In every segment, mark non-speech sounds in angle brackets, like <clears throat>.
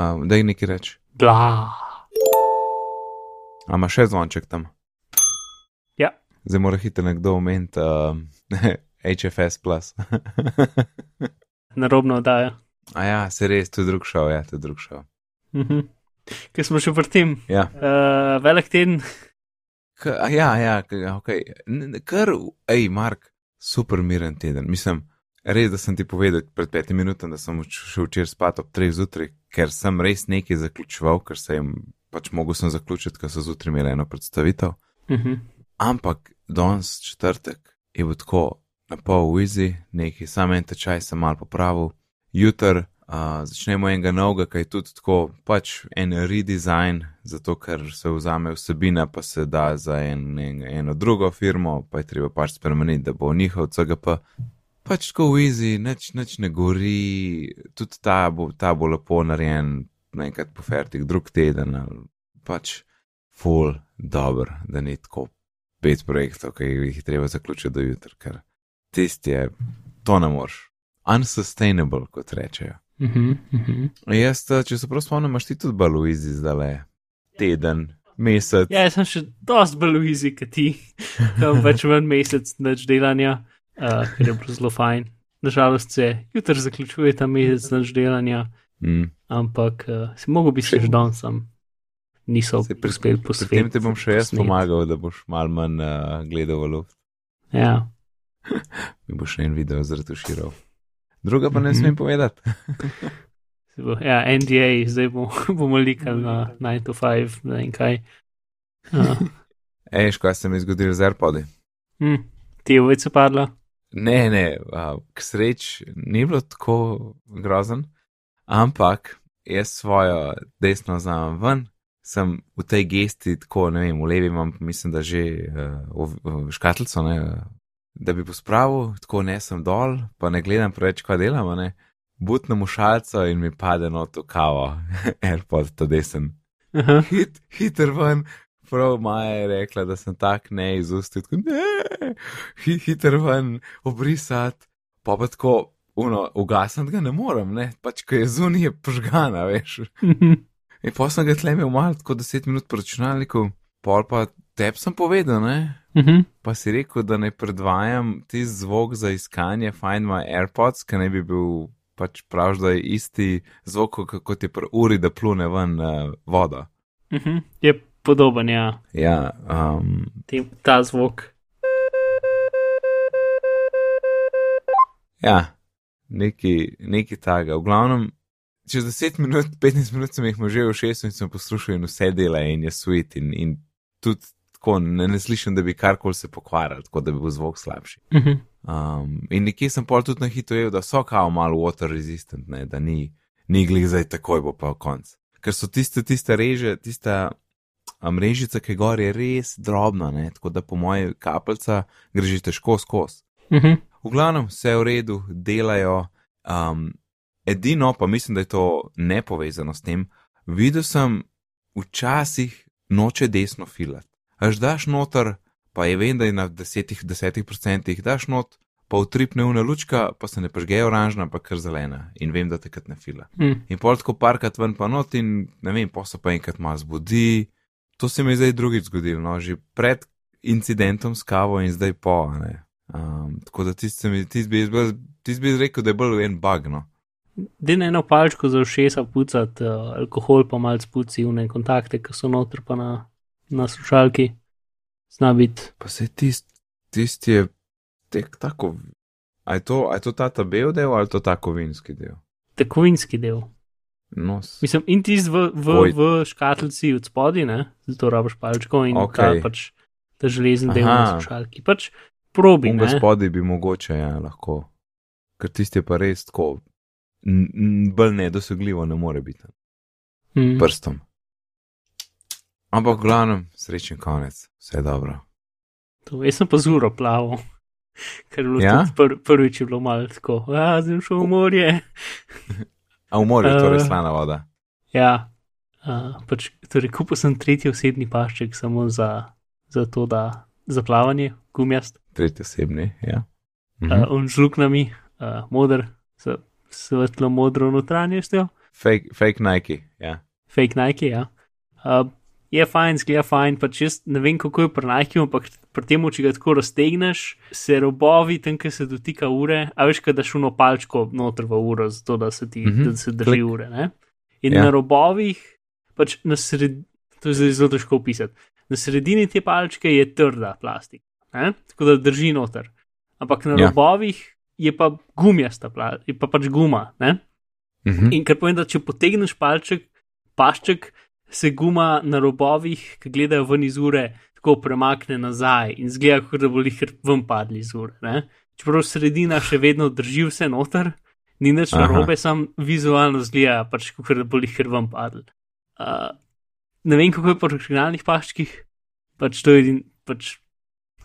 Uh, da je nekaj reči. Bla. A ima še zvonček tam? Ja. Zdaj mora hitro nekdo omeniti uh, <laughs> HFS. Plus. <laughs> Narobno oddaja. A ja, se res, to je drug šov, ja, to je drug šov. Mhm. Ker smo še pri tem. Ja. Uh, velik teden. K, ja, ja, ok. Kar, hej, Mark, super miren teden. Mislim, res, da sem ti povedal pred petimi minutami, da sem šel včeraj spat ob treh zjutraj, ker sem res nekaj zaključoval, ker sem pač mogel sem zaključiti, ker so zjutraj imeli eno predstavitev. Mhm. Ampak danes četrtek je bilo tako na pol vizi, nekaj, samo en tečaj sem mal popravil, jutr uh, začnemo enega novega, kaj je tudi tako, pač en redesign, zato ker se vzame vsebina, pa se da za en, en, eno drugo firmo, pa je treba pač spremeniti, da bo njihov CGP. Pač tako vizi, nič, nič ne gori, tudi ta bo, ta bo lepo narejen, naenkrat po fertik, drug teden, pač full dober, da ni tako pet projektov, ki jih je treba zaključiti do jutra, ker tisti je, to ne moreš. Unsustainable, kot rečejo. Mhm. Mhm. Jaz, eh, če se prav spomnim, imaš ti tudi baluizi zdaj le teden, mesec. Ja, jaz sem še dosti bolj v izi, kot ti, tam več ven mesec več delanja, uh, ker je bilo zelo fajn. Nažalost se jutri zaključuje ta mesec več delanja, Mm. ampak uh, si mogel biti še dan sam. Niso Saj pri- uspeli Pri posvetiti. tem ti bom še jaz posnet. pomagal, da boš mal manj uh, gledal v luft. Ja. <laughs> Mi boš en video zretuširal. Druga pa ne Mhm. smem povedati. Se <laughs> bo- Ja, NDA, zdaj bo, <laughs> bomo likali na 9 to 5, ne vem kaj. Uh, Ej, kaj se mi je zgodilo z AirPodi? hm, ti je več padla. Ne, ne, uh, k sreč ni bilo tako grozen, ampak jaz svojo desno znam ven, sem v tej gesti, tako ne vem, v levi imam, mislim, da že uh, v, v škatlico, ne, da bi pospravil, tako ne sem dol, pa ne gledam preveč, kaj delam, ne. Butnem v šalco in mi pade not v kavo, <laughs> AirPod, ta desen. Aha. Hit, hiter ven, prav Maja je rekla, da sem tak ne iz usta, tako ne, hi, hiter ven, obrisati, pa pa tako, uno, ugasniti ga ne morem, ne, pač ko je zunaj je požgana, veš. <laughs> In pa sem ga tle imel malo, tako deset minut po računalniku, pol pa tep sem povedal, ne, Mhm. pa si rekel, da ne predvajam tisti zvok za iskanje Find My AirPods, ki ne bi bil pač prav, da je isti zvok, kot- je pri uri, da plune ven uh, voda. Mhm. Je podoben, ja, Ja, um, Tem, ta zvok. ja neki, neki taga. V glavnem, čez 10 minut, 15 minut sem jih že v šestu in sem poslušal in vse dela in je sweet in, in tudi tako ne, ne slišim, da bi karkoli se pokvaril, tako da bi bil zvok slabši. Mhm. Um, in nekje sem pol tudi na hitro jedel, da so kao malo water resistant, ne, da ni, ni glih zdaj takoj bo pa konc. Ker so tiste, tiste reže, tista a, mrežica, ki gor je res drobna, ne, tako da po moje kapljica gre že težko skozi. Mhm. V glavnem vse v redu, delajo. Um, edino pa mislim, da je to nepovezano s tem. Videl sem včasih noče desno filat. Až daš noter, pa je vem, da je na desetih, desetih procentih, daš not, pa utripne una lučka, pa se ne prežge oranžna, pa kar zelena. In vem, da takrat ne fila. Mhm. In pol tako parkrat ven pa not in ne vem, pa se pa enkrat malo zbudi. To se mi je zdaj drugič zgodilo, no, že pred incidentom s kavo in zdaj po. ne. Um, tako da tisti mi- tisti bi, bolj- tisti bi rekel, da je bolj en bug. No. Dine eno palčko za ušesa pucati, uh, alkohol pa malce puci v ne kontakte, ki so noter pa na, na slušalki. Zna biti. Pa se tisti tist je tek tako. A je, to, a je to ta tabel del ali je to ta kovinski del? Tekovinski del. No, s- Mislim, in tisti v, v, Oj. v škatlici od spodaj, ne, zato rabiš palčko in okay. Ta pač ta železen del na slušalki. Pač probi, ne. spodaj bi mogoče, ja, lahko. Ker tisti je pa res tako, bolj nedosegljivo ne more biti. Mm. prstom. Ampak, v glavnem, srečen konec, vse je dobro. To, jaz sem pa zuro plaval, <laughs> ker je bilo Ja? pr, prvič je bilo malo tako, a zdaj šel v morje. <laughs> A v morju je torej Eh. slana voda. Ja, uh, pač, torej kupil sem tretji osebni pašček samo za, za to, da za plavanje, gumijast, Tretji osebni, ja. mhm. Mhm. uh, on z luknami, uh, moder, s svetlo modro notranjostjo. fake, fake Nike. Ja. fake Nike. Ja. Uh, je fajn, zgleda fajn, pač jaz ne vem, kako je pri Nike, ampak pri tem, če ga tako raztegneš, se robovi tam, ki se dotika ure, a veš, da šuno palčko noter v uro, zato da se ti mm -hmm. da se drži Klik. ure. Ne? In Ja. na robovih, pač na sredini, to je zelo težko opisati, na sredini te palčke je trda plastika, ne? tako da drži noter. Ampak na Ja. robovih je pa gumijasta, pla- je pa pač guma. Ne? Mhm. In kar pomeni, da če potegneš palček, pašček, se guma na robovih, ki gledajo ven iz ure, tako premakne nazaj in zgleda, kot da bo jih ven padli iz ure. Ne? Čeprav sredina še vedno drži vse noter, ni nič Aha. narobe, sam vizualno zgleda, pač kot da bo jih ven padli. Uh, ne vem, kako je po originalnih paščkih, pač to je edin, pač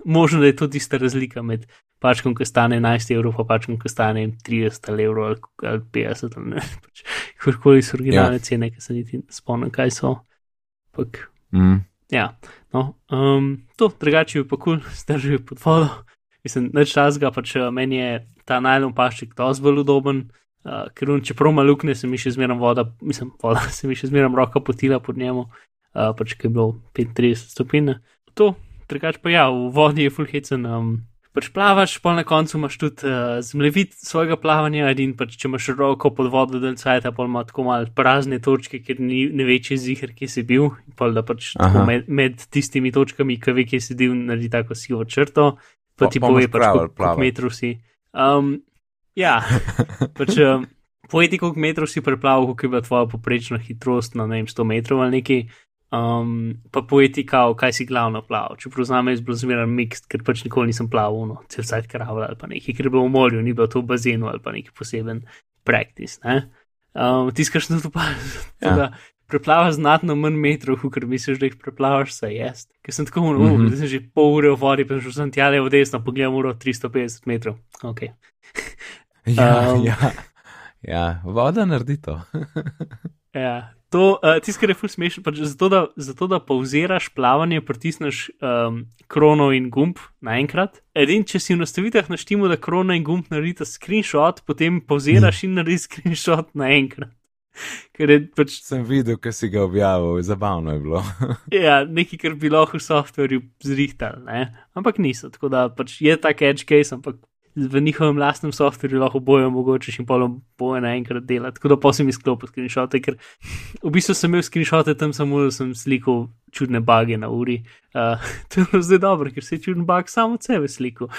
možno, da je to tista razlika med pačkom, ki stane 11 evrov, pa pačkom, ki stane 30 ali evrov ali, ali 50 ali ne. <laughs> Pač, Kakorkoli so originalne ja. cene, ki se niti spomnim, kaj so. Pak, Mm. ja, no, um, to drugače je pa kul, <laughs> cool, zdržijo pod vodo. Mislim, neč časga, pač eh, meni je ta najlon pašček dosti bolj udoben. Uh, ker on, čeprav ima luknje, se mi še zmeraj voda, mislim, voda <laughs> se mi še zmeraj roka potila pod njemu, uh, pač ki je bilo 35 stopinj. To, drugače pa ja, v vodi je fulhecen. Um, pač plavaš, pa na koncu imaš tudi uh, zemljevid svojega plavanja, in pač če imaš roko pod vodo, del cajta, pa ima tako malo prazne točke, ker ni ne večji zihar, kje si bil, in pol da pač med, med tistimi točkami, ki ve, kje si bil, naredi tako sivo črto, pa Pa- ti pove imaš pač, koliko metrov si. Um, ja, <laughs> pač. Um, Povej ti, koliko metrov si preplaval, koliko je bila tvoja poprečna hitrost na ne vem, 100 metrov ali nekaj, um, pa povej ti, kao, kaj si glavno plaval. Čeprav za me je bilo zmeraj mixt, ker pač nikoli nisem plaval, no, cel cajt kravl ali pa nekaj, ker je bilo v morju, ni bilo to v bazenu ali pa neki poseben praktis. Ne? Um, Tiskaš na to pa, <laughs> Ja. preplavaš znatno manj metrov, kot misliš, da jih preplavaš, saj jaz. Ker sem tako umrl, Mhm. mm -hmm. da sem že pol ure v vodi, pa sem šel tja le v desno, pogledam uro 350 metrov. Okay. <laughs> Ja, Um. ja. ja, voda naredi to. <laughs> Ja, to, uh, tisto, kar je ful smešno, pač zato, da, zato da pauziraš plavanje, pritisneš um, krono in gumb naenkrat. Edin, če si v nastavitvah naštimo, da krona in gumb naredita screenshot, potem pauziraš in narediš screenshot naenkrat. <laughs> Ker je pač Sem videl, kaj si ga objavil, zabavno je bilo. <laughs> ja, nekaj, kar bi lahko v softverju zrihtali, ne? ampak niso. Tako da pač je tak edge case, ampak v njihovem lastnem softverju lahko bojo mogočeš in polom bojo naenkrat delati. Tako da pa sem izklopil screenshote, ker v bistvu sem imel screenshote tam samo, da sem slikal čudne bage na uri. Uh, <laughs> to je zdaj dobro, ker se je čuden bag samo od sebe slikal.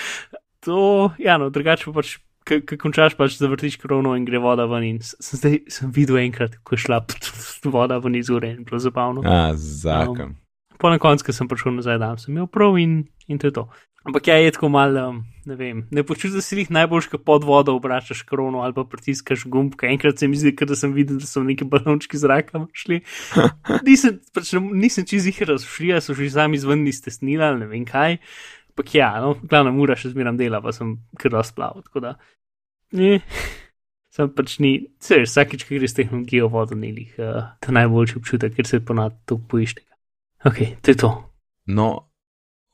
To, ja, no, drugače pa pač. Ko končaš, pač zavrtiš krono in gre voda ven. In sem, zdaj, sem videl enkrat, ko je šla <laughs> voda ven iz ure in bilo zabavno. A, zakon. Po na koncu, ko sem prišel nazaj, da sem imel prav in, in to je to. Ampak ja, je tako malo, um, ne vem, ne počutiš, si jih najboljš, ko pod vodo obračaš krono ali pa pritiskaš gumb. ker Enkrat se mi zdi, da sem videl, da so neki balončki zraka šli. <laughs> Nisem, pač, nisem čez jih razšli, so že sami izven iz tesnila ne vem kaj. Ampak ja, no, glavna mura še zmeram dela, pa sem kar razplaval. Tako da, ne, sem pač ni, se veš, vsakič, ko greš tehnologijo vodo, ni lih uh, ta najboljši občutek, ker se ponad to bojiš tega. Ok, to je to. No,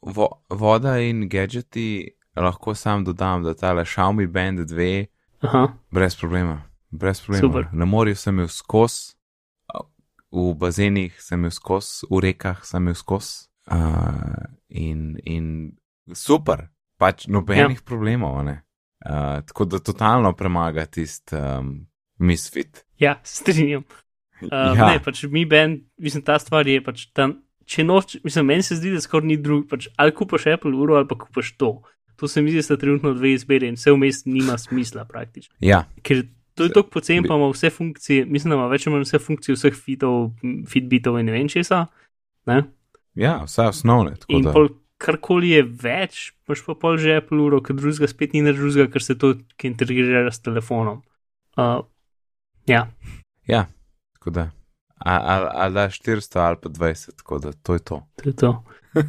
vo, voda in gadgeti lahko sam dodam, da tale Xiaomi Band 2 Aha, brez problema. Brez problema. Super. Na morju sem imel skos, v bazenih sem imel skos, v rekah sem imel skos. Uh, in, in super, pač nobenih ja. problemov. ne. Uh, tako da totalno premaga tisti um, misfit. ja, strinjam. Uh, Ja. Ne, pač mi ben, mislim, ta stvar je pač tam, če noč, mislim, meni se zdi, da skoraj ni drug, pač ali kupaš Apple uro ali pa kupaš to. To se mi zdi, da sta trenutno dve izbiri in vse vmes nima smisla praktično. Ja, Ker to je tako pocen, pa ima vse funkcije, mislim, da ima več ali manj vse funkcije vseh fitov, fitbitov in ne vem česa. Ne? ja, vse osnovne. In da- pol karkoli je več, imaš pa pol že Apple uro, ker drugega spet ni nič drugega, ker se to integrira s telefonom. Uh, ja, Ja, tako da. A- Ali ali da 400 ali pa 20, tako da to je to. to je to. <laughs>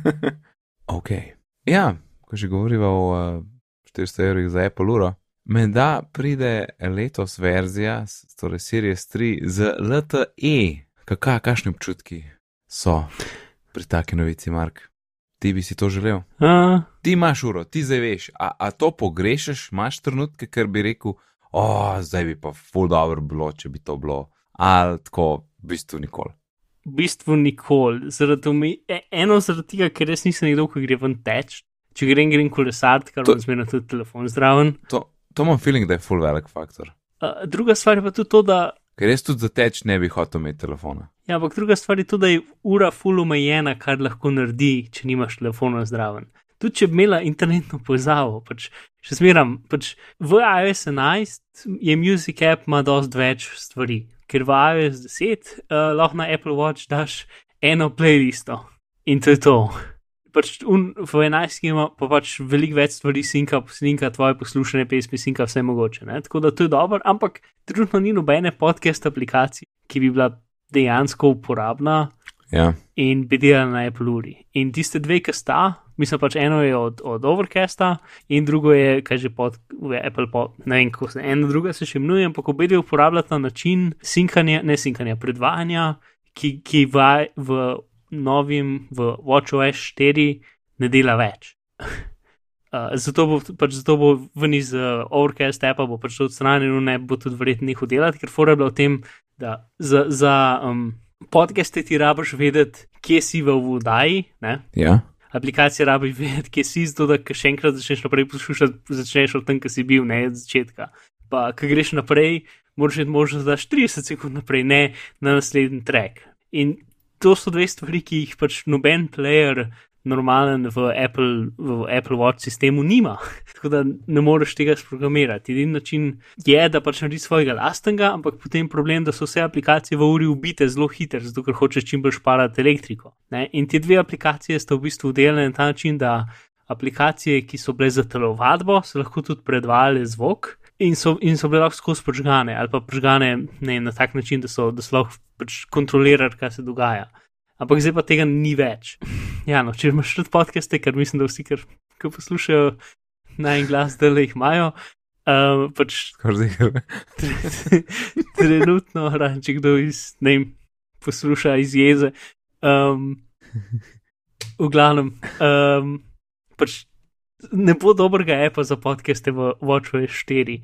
ok. Ja, ko že govoriva o uh, 400 evrih za Apple uro, menda pride letos verzija, torej Series 3 z LTE. Kaka, kakšni občutki so pri taki novici, Mark? Ti bi si to želel? Uh, Ti imaš uro, ti zdaj veš, a, a to pogrešaš, imaš trenutke, ker bi rekel, o, zdaj bi pa full dobro bilo, če bi to bilo. Ali tako v bistvu nikoli. V bistvu nikoli. Zaradi omi- e- eno zaradi tega, ker res nisem nekdo, ki gre ven teč. Če grem, grem kolesart, kar To- bo zmerno tudi telefon zraven. To, to imam feeling, da je full velik faktor. Uh, druga stvar je pa tudi to, da. Ker res tudi za teč ne bi hotel imeti telefona. Ja, ampak druga stvar je to, da je ura full omejena, kar lahko naredi, če nimaš telefona zraven. Tudi če bi imela internetno povezavo, pač še zmeram, pač v iOS 11 je Music app ima dosti več stvari, ker v iOS 10 uh, lahko na Apple Watch daš eno playlisto in to je to. Pač un, v 11 ima pa pač veliko več stvari, sinka, sinka tvoje poslušane pesmi, sinka vse mogoče. Ne? Tako da to je dobro, ampak trenutno ni nobene podcast aplikacije, ki bi bila dejansko uporabna Ja, in bi delala na Apple uri. In tiste dve, ki sta, mislim pač eno je od, od Overcasta in drugo je, kaj že pod Apple pod, ne vem, kako se ena druga se še imenuje, ampak obe dve uporabljata način sinkanja, ne sinkanja, predvajanja, ki, ki v, v novim, v WatchOS 4 ne dela več. Uh, <laughs> zato bo, pač zato bo ven iz uh, Overcast appa bo pač to odstranjeno, ne bo tudi verjetno nehal delati, ker fora je bila v tem, da za, za um, podcaste ti rabiš vedeti, kje si v vdaji, ne? ja. Aplikacije rabiš vedeti, kje si, zato da še enkrat začneš naprej poslušati, začneš od tam, kjer si bil, ne od začetka. Pa, ko greš naprej, moraš imeti možnost, da daš 30 sekund naprej, ne na naslednji track. In to so dve stvari, ki jih pač noben player normalen v Apple, v Apple Watch sistemu nima. <laughs> Tako da ne moreš tega sprogramirati. Edini način je, da pač narediš svojega lastnega, ampak potem problem, da so vse aplikacije v uri ubite zelo hitro, zato ker hočeš čim bolj šparati elektriko. Ne? In te dve aplikacije sta v bistvu delene na ta način, da aplikacije, ki so bile za telovadbo, so lahko tudi predvajale zvok. In so, in so bile lahko skozi požgane, ali pa požgane ne, na tak način, da so, da so lahko pač kontrolirali, kaj se dogaja. Ampak zdaj pa tega ni več. Ja, no, če imaš tudi podcaste, ker mislim, da vsi, ki poslušajo na en glas, da jih imajo, uh, pač Kar <laughs> trenutno, razen če kdo iz, ne vem, posluša iz jeze. Um, v glavnem, um, pač ne bo dobrega appa za podcaste v WatchOS 4,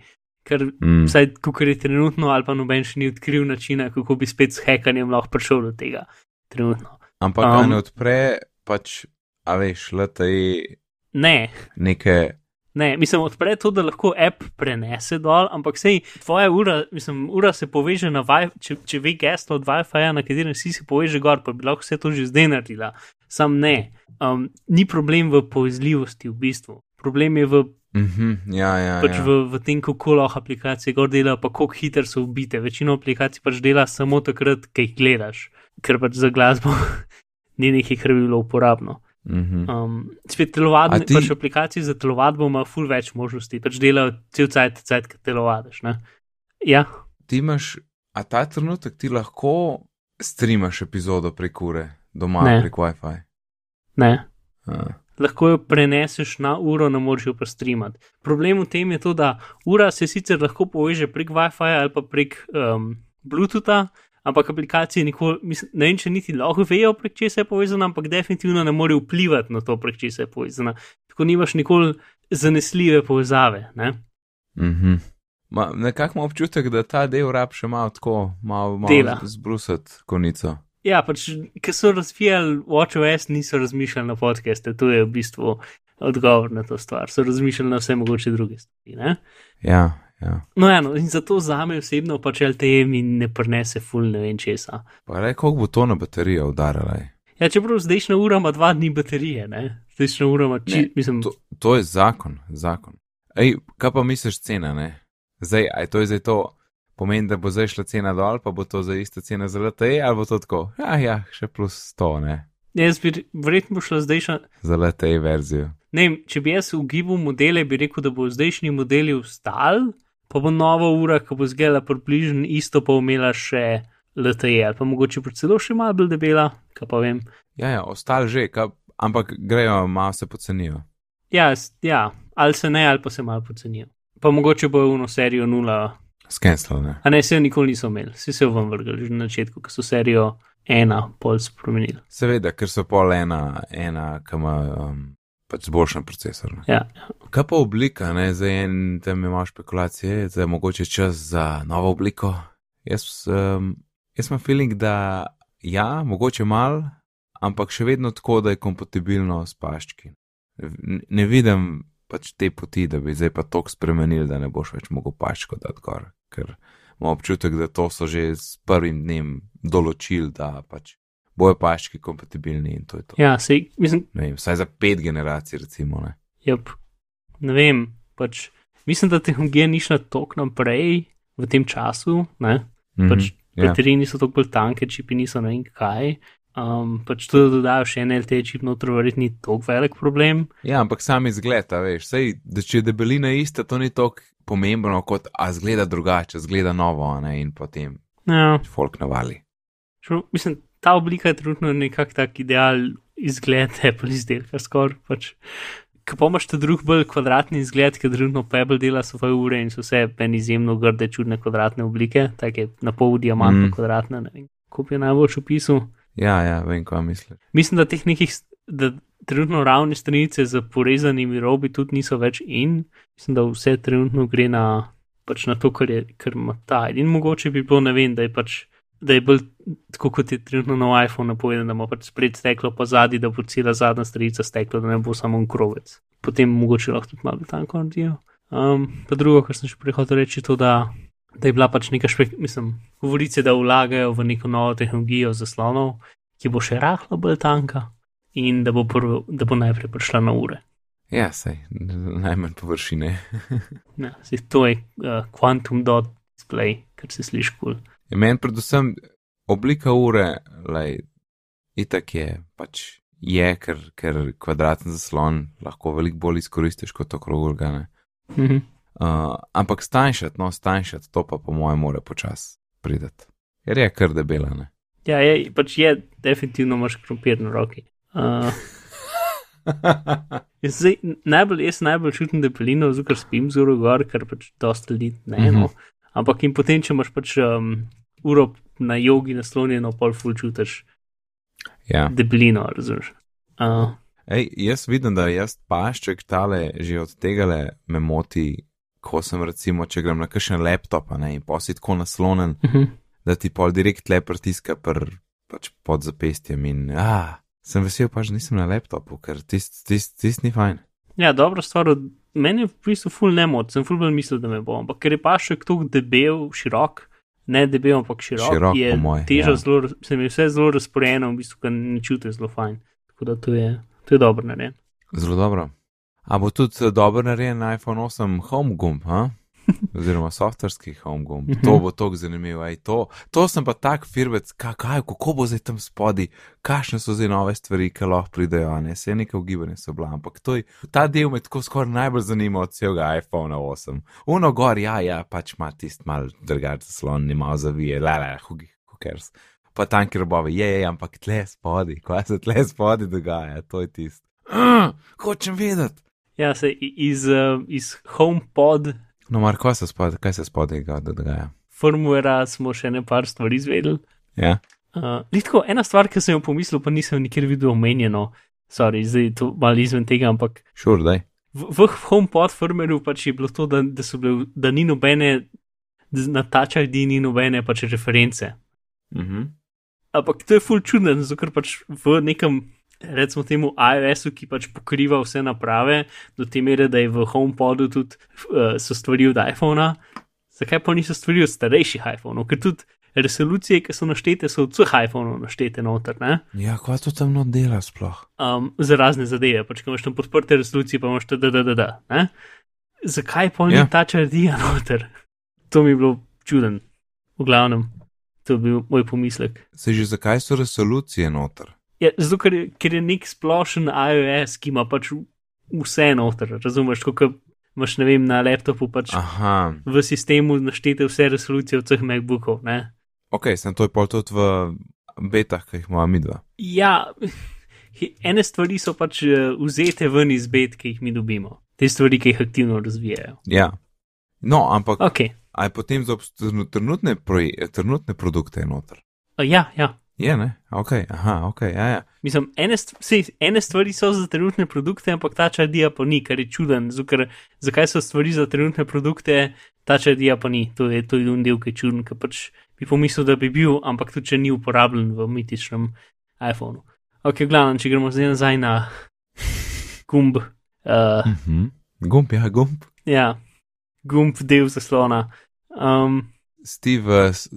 ker mm, vsaj, kako je trenutno, ali pa noben še ni odkril načina, kako bi spet s hekanjem lahko prišel do tega. Trenutno. ampak Um, ne odpre, pač, a veš, LTE Ne, neke. Ne, mislim, odpre to, da lahko app prenese dol, ampak sej tvoja ura, mislim, ura se poveže na Wi-Fi, če, če ve geslo od Wi-Fi, na katerem si se poveže gor, pa bi lahko vse to že zdaj naredila. Sam ne. Um, ni problem v povezljivosti v bistvu. Problem je v, Mhm, ja, ja, pač ja. v, v tem, kako lahko aplikacije gor delajo, pa koliko hitro so ubite. Večino aplikacij pač dela samo takrat, ko jih gledaš, ker pač za glasbo <laughs> ni nekaj, kar bi bilo uporabno. Mhm. Um, spet ti- ti... pač aplikacije za telovadbo ima ful več možnosti, pač delajo cel cajt, cajt, ki telovadiš. Ne? Ja, Ti imaš, a ta trenutek ti lahko streamaš epizodo prek ure, doma Ne. prek WiFi. ne. A, Lahko jo preneseš na uro, ne moreš jo pa streamati. Problem v tem je to, da ura se sicer lahko poveže prek WiFi ali pa prek um, Bluetootha, ampak aplikacije nikoli, mislim, ne vem, če niti lahko vejo, prek česa je povezana, ampak definitivno ne more vplivati na to, prek česa je povezana. Tako nimaš nikoli zanesljive povezave. Ne? mhm. Ma, nekako imam občutek, da ta del rab še malo tako, malo, malo zbrusati konico. Ja, pač, ki so razvijali WatchOS, niso razmišljali na podcaste, to je v bistvu odgovor na to stvar. So razmišljali na vse mogoče druge stvari. Ne? Ja, ja. No, eno, in zato za me osebno pač LTE mi ne prenese ful ne vem česa. Pa rej, koliko bo to na baterijo udarila? ej? Ja, čeprav zdajšnja ura ima dva dni baterije, ne? Zdajšnja ura ima, či, Ne, mislim, To, to je zakon, zakon. Ej, kaj pa misliš cena, ne? Zdaj, aj to je zdaj to, pomeni, da bo zdaj šla cena dol, pa bo to za ista cena za LTE, ali bo to tako? Ja, ja, še plus 100, ne? jaz bi verjetno bo šla zdajšnja. Za LTE verzijo. Ne če bi jaz ugibal modele, bi rekel, da bo zdajšnji modeli vstal, pa bo nova ura, ki bo zgela približno isto, pa bo imela še LTE, ali pa mogoče celo še malo bolj debela, kaj pa vem. Ja, ja, ostal že, ka, ampak grejo, malo se pocenijo. Ja, ja, ali se ne, ali pa se malo pocenijo. Pa mogoče bo uno serijo nula, Skenslo, ne? a ne se jo nikoli niso imeli, vsi se jo vam vrgli že na začetku, ko so serijo ena pol spremenili. Seveda, ker so pol ena, ena ki ima um, pač zboljšan procesor. Ne? Ja, Kaj pa oblika, ne? Zdaj en tam ima špekulacije, zdaj je mogoče čas za novo obliko. Jaz, um, jaz imam feeling, da ja, mogoče mal, ampak še vedno tako, da je kompatibilno s paščki. Ne, ne vidim pač te poti, da bi zdaj pa tok spremenil, da ne boš več mogel paščko dati gor, ker imam občutek, da to so že s prvim dnem določili, da pač bojo paščki kompatibilni in to je to. Ja, sej, mislim, Ne vem, vsaj za pet generacij, recimo. Ne. Jep, ne vem, pač mislim, da tehnologija ni šla tako naprej v tem času, ne? Mhm, pač ja. baterije niso tako bolj tanke, čipi niso ne vem kaj. Um, pač to, da dodajo še en LTE čip noter, verjetno ni tako velik problem. ja, ampak sam izgled, veš, sej, da če je debelina ista, to ni tako pomembno, kot a zgleda drugače, zgleda novo, ne in potem Ja, folk navali. ču, mislim, ta oblika je trenutno nekak tak ideal izgled Apple izdelka, skoraj pač. Ko pa imaš ta drug bolj kvadratni izgled, ki trenutno Pebble dela svoje ure in so vse meni izjemno grde, čudne kvadratne oblike, take na pol diamantno Mm. kvadratne, ne vem, kako bi jo najbolj opisal. Ja, ja, vem, kaj misliš. Mislim, da teh nekih, da trenutno ravne stranice z porezanimi robi tudi niso več in mislim, da vse trenutno gre na, pač na to, kar, je, kar ima ta. In mogoče bi bilo, ne vem, da je pač. Da je bolj tako, kot je trenutno na iPhonu napovedan, da ima pač spred steklo, pa zadnji, da bo cela zadnja stranica stekla, da ne bo samo en krovec. Potem mogoče lahko tudi malo tanko naredijo. Um, pa drugo, kar sem še prihodil reči, je to, da, da je bila pač neka špek, mislim, govorice, da vlagajo v neko novo tehnologijo zaslonov, ki bo še rahlo bolj tanka in da bo, prvo, da bo najprej prišla na ure. Ja, sej, najmanj površine. <laughs> Ja, saj to je uh, quantum dot display, kar se sliši kul. Cool. Ja, Meni predvsem oblika ure, lej, itak je, pač je, ker, ker kvadraten zaslon lahko veliko bolj izkoristiš kot okrog organe. Mhm. Uh, ampak stanjšati, no, stanjšati, to pa po mojem more počas prideti. Ker je kar debela, ne. Ja, je, pač je, definitivno imaš krompir na roki. Uh, <laughs> jaz zdaj, najbolj, jaz najbolj čutim debelino, zato ker spim zelo gor, ker pač dosta ljudi ne. No. Ampak in potem, če imaš pač um, uro na jogi naslonjeno, pol ful čutiš ja. debelino, razumeš. Uh, Ej, jaz vidim, da jaz pašček tale že od tega le me moti, ko sem recimo, če grem na kakšen laptop, ne, in posi tako naslonjen, uh -huh. da ti pol direkt le pritiska pr, pač pod zapestjem in, ah, sem vesel pač, da nisem na laptopu, ker tist, tist, tist ni fajn. Ja, dobra stvar. Od... Meni je v bistvu ful ne mod, sem ful bolj mislil, da me bo, ampak ker je pa še tako debel, širok, ne debel, ampak širok, Širok, je po moje, teža ja. zelo, se mi je vse zelo razporejeno, v bistvu ga ne čutim zelo fajn. Tako da to je, to je dobro narejen. Zelo dobro. A bo tudi eh, dobro narejen iPhone 8 home gumb, ha? Oziroma softverski home gumb. Mhm. To bo tako zanimivo. Ej, to, to sem pa tak firbec, kaj, kaj, kako bo zdaj tam spodaj, kakšne so zdaj nove stvari, ki lahko pridejo, ne se neke ugibanje so bila. Ampak to je, ta del me tako skoraj najbolj zanima od celega iPhone 8. Uno gor, ja, ja, pač ima tisti mal drugačen zaslon, nima zavije, la, who who cares. Pa tanki robovi, je, ampak tle spodaj, kaj se tle spodaj dogaja, to je tisto. Uh, <clears throat> hočem vedeti. Ja, se iz, iz HomePod No, mar, kaj se spodaj, kaj se spodaj ga- dogaja? firmwarea smo še ne par stvari izvedeli. Ja, Uh, Litko, ena stvar, ki sem jo pomislil, pa nisem nikjer videl omenjeno, sorry, zdaj je to malo izven tega, ampak šur, daj. v, v HomePod firmwareu pač je bilo to, da, da, bile, da ni nobene, da na Touch ID ni nobene pač reference. Mhm. Ampak to je full čudno, zato ker pač v nekem, recimo temu iOS-u, ki pač pokriva vse naprave, do te mere, da je v HomePodu tudi uh, so stvari od iPhona, zakaj pa niso stvari od starejših iPhonov, ker tudi resolucije, ki so naštete, so od vseh iPhonov naštete noter, ne? Ja, kaj to tam no dela sploh? um, za razne zadeve, pač ko imaš tam podprte resolucije, pa imaš ta da, da, da, da. Ne? Zakaj pa ni Ja. yeah. ta čardija <laughs> noter? To mi je bilo čuden, v glavnem, to je bil moj pomislek. Se že zakaj so resolucije noter? Ja, zato, ker, ker je nek splošen iOS, ki ima pač vse noter, razumeš, kot imaš, ne vem, na laptopu pač ah. Aha, v sistemu naštete vse resolucije vseh MacBookov. Ne? ok, sem to je pol tudi v betah, ki jih imamo mi dva. Ja, <laughs> ene stvari so pač eh, vzete ven iz bet, ki jih mi dobimo. Te stvari, ki jih aktivno razvijajo. Ja. No, ampak Ok, a je potem za trenutne, proje, trenutne produkte noter? ja, ja. Je, ne? Ok, aha, ok, ja, ja. Mislim, ene, st sej, ene stvari so za trenutne produkte, ampak ta čadija pa ni, kar je čuden. Zukar, zakaj so stvari za trenutne produkte, ta čadija pa ni. To je, to je un del, ki je čuden, ker pač bi pomislil, da bi bil, ampak tudi če ni uporabljen v mitičnem iPhonu. Ok, glavno, če gremo zdaj nazaj na gumb. Uh, Mhm. Gumb, ja, gumb. ja, gumb del zaslona. Um, Steve, s-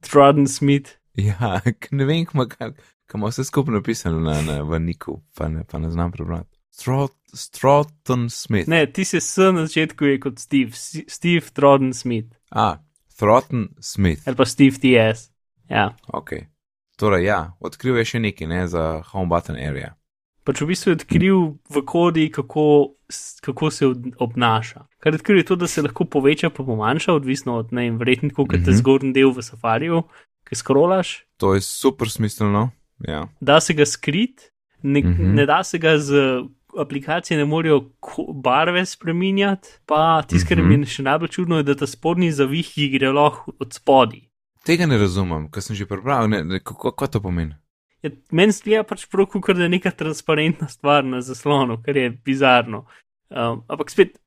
Trodden Smith. <laughs> ja, ne vem, kam ima vse skupaj napisano na, na v Niku, pa ne, pa ne znam prebrati. Strot, Stroughton Smith. Ne, ti si s na začetku je kot Steve, S- Steve Trodden Smith. A, Throton Smith. Ali pa Steve TS. Ja. Ok. Torej, ja, odkril je še nekaj, ne, za home button area. Pač v bistvu je odkril v kodi, kako, kako se obnaša. Kar je odkril je to, da se lahko poveča, pa pomanjša, odvisno od ne vem, verjetno, kot je Mhm. zgornji del v safariju, ki skrolaš. To je super smiselno. Ja. Da se ga skrit, ne, uh Mhm. -huh. ne da se ga z aplikacije, ne morejo barve spremenjati. Pa tisto, kar Mhm. mi je še najbolj čudno, je, da ta spodnji zavih, ki gre lahko od spodaj. Tega ne razumem, ker sem že prebral, ne, ne, kako, kako to pomeni. Ja, meni zdi pač prav, kot da je neka transparentna stvar na zaslonu, kar je bizarno. Um, ampak spet,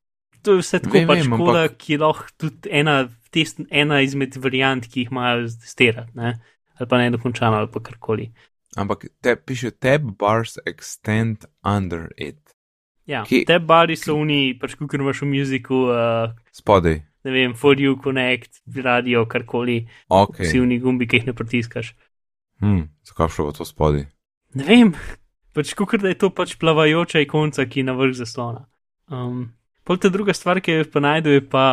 to je vse tako Vem, pač vem, kola, ampak- ki je lahko tudi ena, test, ena izmed variant, ki jih imajo testirati, ne? ali pa ne dokončano, ali pa karkoli. Ampak te piše tab bars extend under it. Ja, Ki- te bari so oni, pač kot imaš v muziku, uh, Spodaj. ne vem, for you connect, radio, karkoli, Ok. vsi oni gumbi, ki jih ne pritiskaš. Hm, zakaj šlo to spodaj? Ne vem, <laughs> pač kot da je to pač plavajoča ikonca, ki je na vrh zaslona. Um, Pol ta druga stvar, ki jo pa najdu, je pa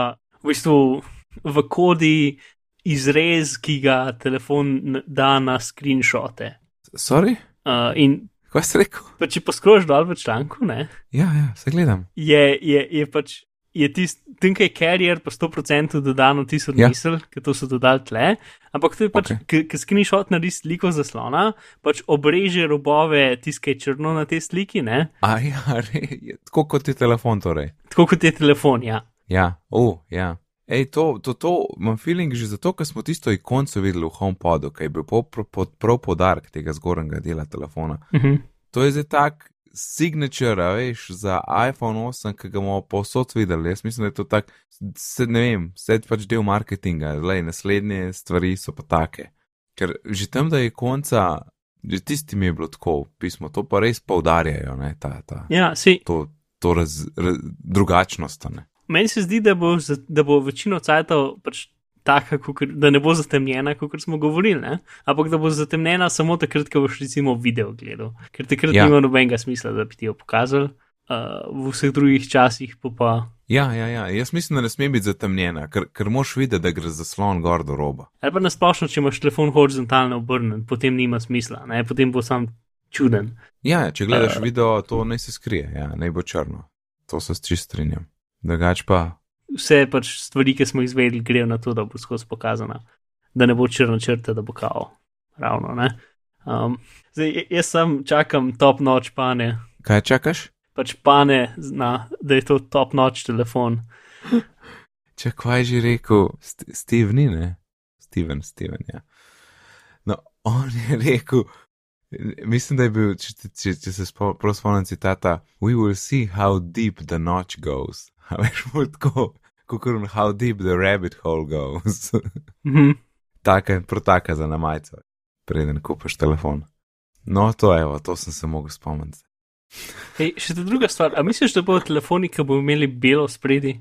v bistvu v kodi izrez, ki ga telefon da na screenshote. Sorry? Uh, in Kaj si rekel? pa če poskrožiš dol v članku, ne, Ja, ja, se gledam. je, je, je pač. Je tisti, je carrier pa 100% dodano tisto Ja. misel, ker to so dodali tle, ampak to je pač, okay. ker screenshot naredi sliko zaslona, pač obreže robove tiskaj črno na tej sliki, ne, A ja, <laughs> re, je, tako kot je telefon torej. tako kot je telefon, ja. Ja, o, oh, ja. Ej, to, to, to imam feeling že zato, ker smo tisto ikonco videli v HomePodu, ki je bil prav, prav, prav podarek tega zgornjega dela telefona. Uh -huh. To je zdaj tak signature, veš, za iPhone 8, ki ga bomo povsod videli. Jaz mislim, da je to tak, se, ne vem, vse pač del marketinga, zdaj naslednje stvari so pa take. Ker že tam, da je konca, že tisti mi je bilo tako, pismo, to pa res poudarjajo, ne, ta, ta, Ja, si, to, to raz, raz, drugačnost, ne. Meni se zdi, da bo, da bo večino cajtov pač taka, kakor, da ne bo zatemnjena, kot smo govorili, ne? ampak da bo zatemnjena samo takrat, ko boš recimo video gledal, ker takrat Ja. ja. nima nobenega smisla, da bi ti jo pokazali. Uh, v vseh drugih časih pa pa. Ja, ja, ja, jaz mislim, da ne sme biti zatemnjena, ker, ker moš videti, da gre zaslon gor do roba. Ali pa nasplošno, če imaš telefon horizontalno obrnjen, potem nima smisla, ne? potem bo sam čuden. Ja, če gledaš uh, video, to naj se skrije, ja, naj bo črno. To se čist strinjam. Drugač pa, Vse pač stvari, ki smo izvedeli, grejo na to, da bo skozi pokazana, da ne bo črna črta, da bo kao. Ravno, ne. Um, zdaj, jaz sam čakam top noč pane, kaj čakaš? pač pane, zna, da je to top noč telefon. Če kaj že rekel, St Steve ni, ne? Steven, Steven, ja. No, on je <laughs> rekel, mislim, da je bil, če, če, če se spo- prav spomnim citata, we will see how deep the notch goes. A veš, bolj tako, kot how deep the rabbit hole goes. Mhm. taka, protaka za namajco, preden kupiš telefon. No, to je, to sem se mogel spomniti. Ej, še ta druga stvar, a misliš, da bodo telefoni, ki bodo imeli belo spredi?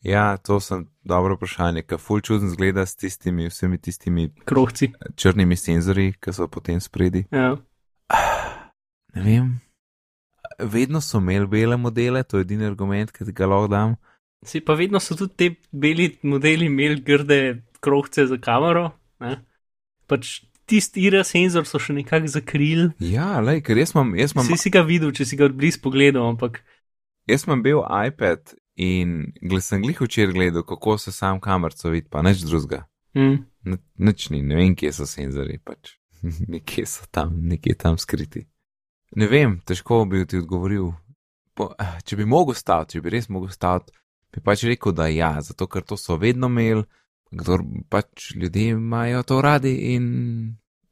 Ja, to sem dobro vprašanje, ker ful čuden zgleda s tistimi, vsemi tistimi Krohci. črnimi senzorji, ki so potem spredi. Ja. Ne vem. Vedno so imeli bele modele, to je edini argument, ki ga lahko dam. Si pa vedno so tudi te beli modeli imeli grde krohce za kamero. Ne? Pač tisti IRA senzor so še nekako zakrili. Ja, lej, ker jaz imam, jaz imam, Si si ga videl, če si ga odbliz pogledal, ampak jaz imam bil iPad in gled, sem glih včeraj gledal, kako se sam kamerco vidi, pa nič drugega. mm, Nič ni, ne vem, kje so senzori, pač <laughs> nekje so tam, nekje tam skriti. Ne vem, težko bi ti odgovoril. Po, eh, če bi mogel staviti, če bi res mogel staviti, bi pač rekel, da ja, zato ker to so vedno imeli, kdor pač ljudje imajo to radi in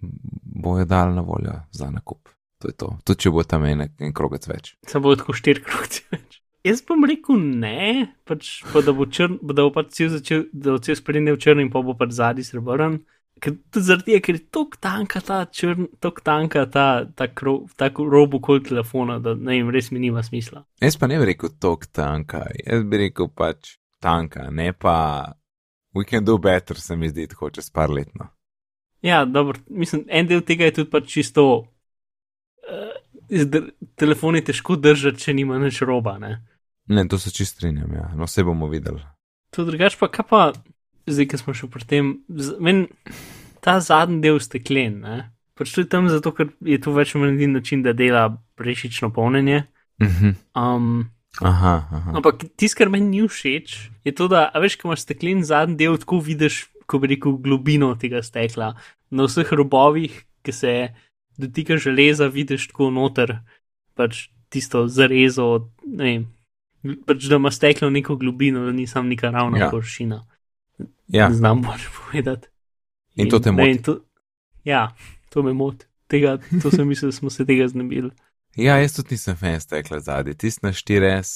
bojo dal na voljo za nakup. To je to, tudi če bo tam en, en krogec več. samo bo tako štiri krohce <laughs> več. Jaz bom rekel ne, pač, pa da bo črn, da bo pač cel, začel, da bo cel sprednji v črni in pa bo pač zadnji srebrn. Zaradi tega, ker je tako tanka ta črn, tako tanka ta, ta, kro, ta robo kol telefona, da ne vem, res mi nima smisla. Jaz pa ne bi rekel tako tanka, jaz bi rekel pač tanka, ne pa we can do better, se mi zdi tako čez par let. No. Ja, dobro, mislim, en del tega je tudi pač čisto. Uh, telefon je težko držati, če nima nič roba. Ne, ne to se čist strinjam, ja. no vse bomo videli. To drugač pa, kaj pa, zdaj, ki smo še pri tem, meni ta zadnji del steklen, ne, pač tudi tam zato, ker je to več ali manj način, da dela brešično polnjenje. -huh. um, aha, aha. ampak tisto, kar meni ni všeč, je to, da, veš, ko imaš steklen zadnji del, tako vidiš, ko bi rekel, globino tega stekla. Na vseh robovih, ki se dotika železa, vidiš tako noter, pač tisto zarezo, ne vem, pač da ima steklo neko globino, da ni sam neka ravna Ja. površina. Ja, Ne znam bolj povedati. In to te ne moti? vem, to- Ja, to me moti. Tega, to sem mislil, da smo se tega znebili. <laughs> ja, jaz tudi nisem fan stekla zadnji, tisti na 4S,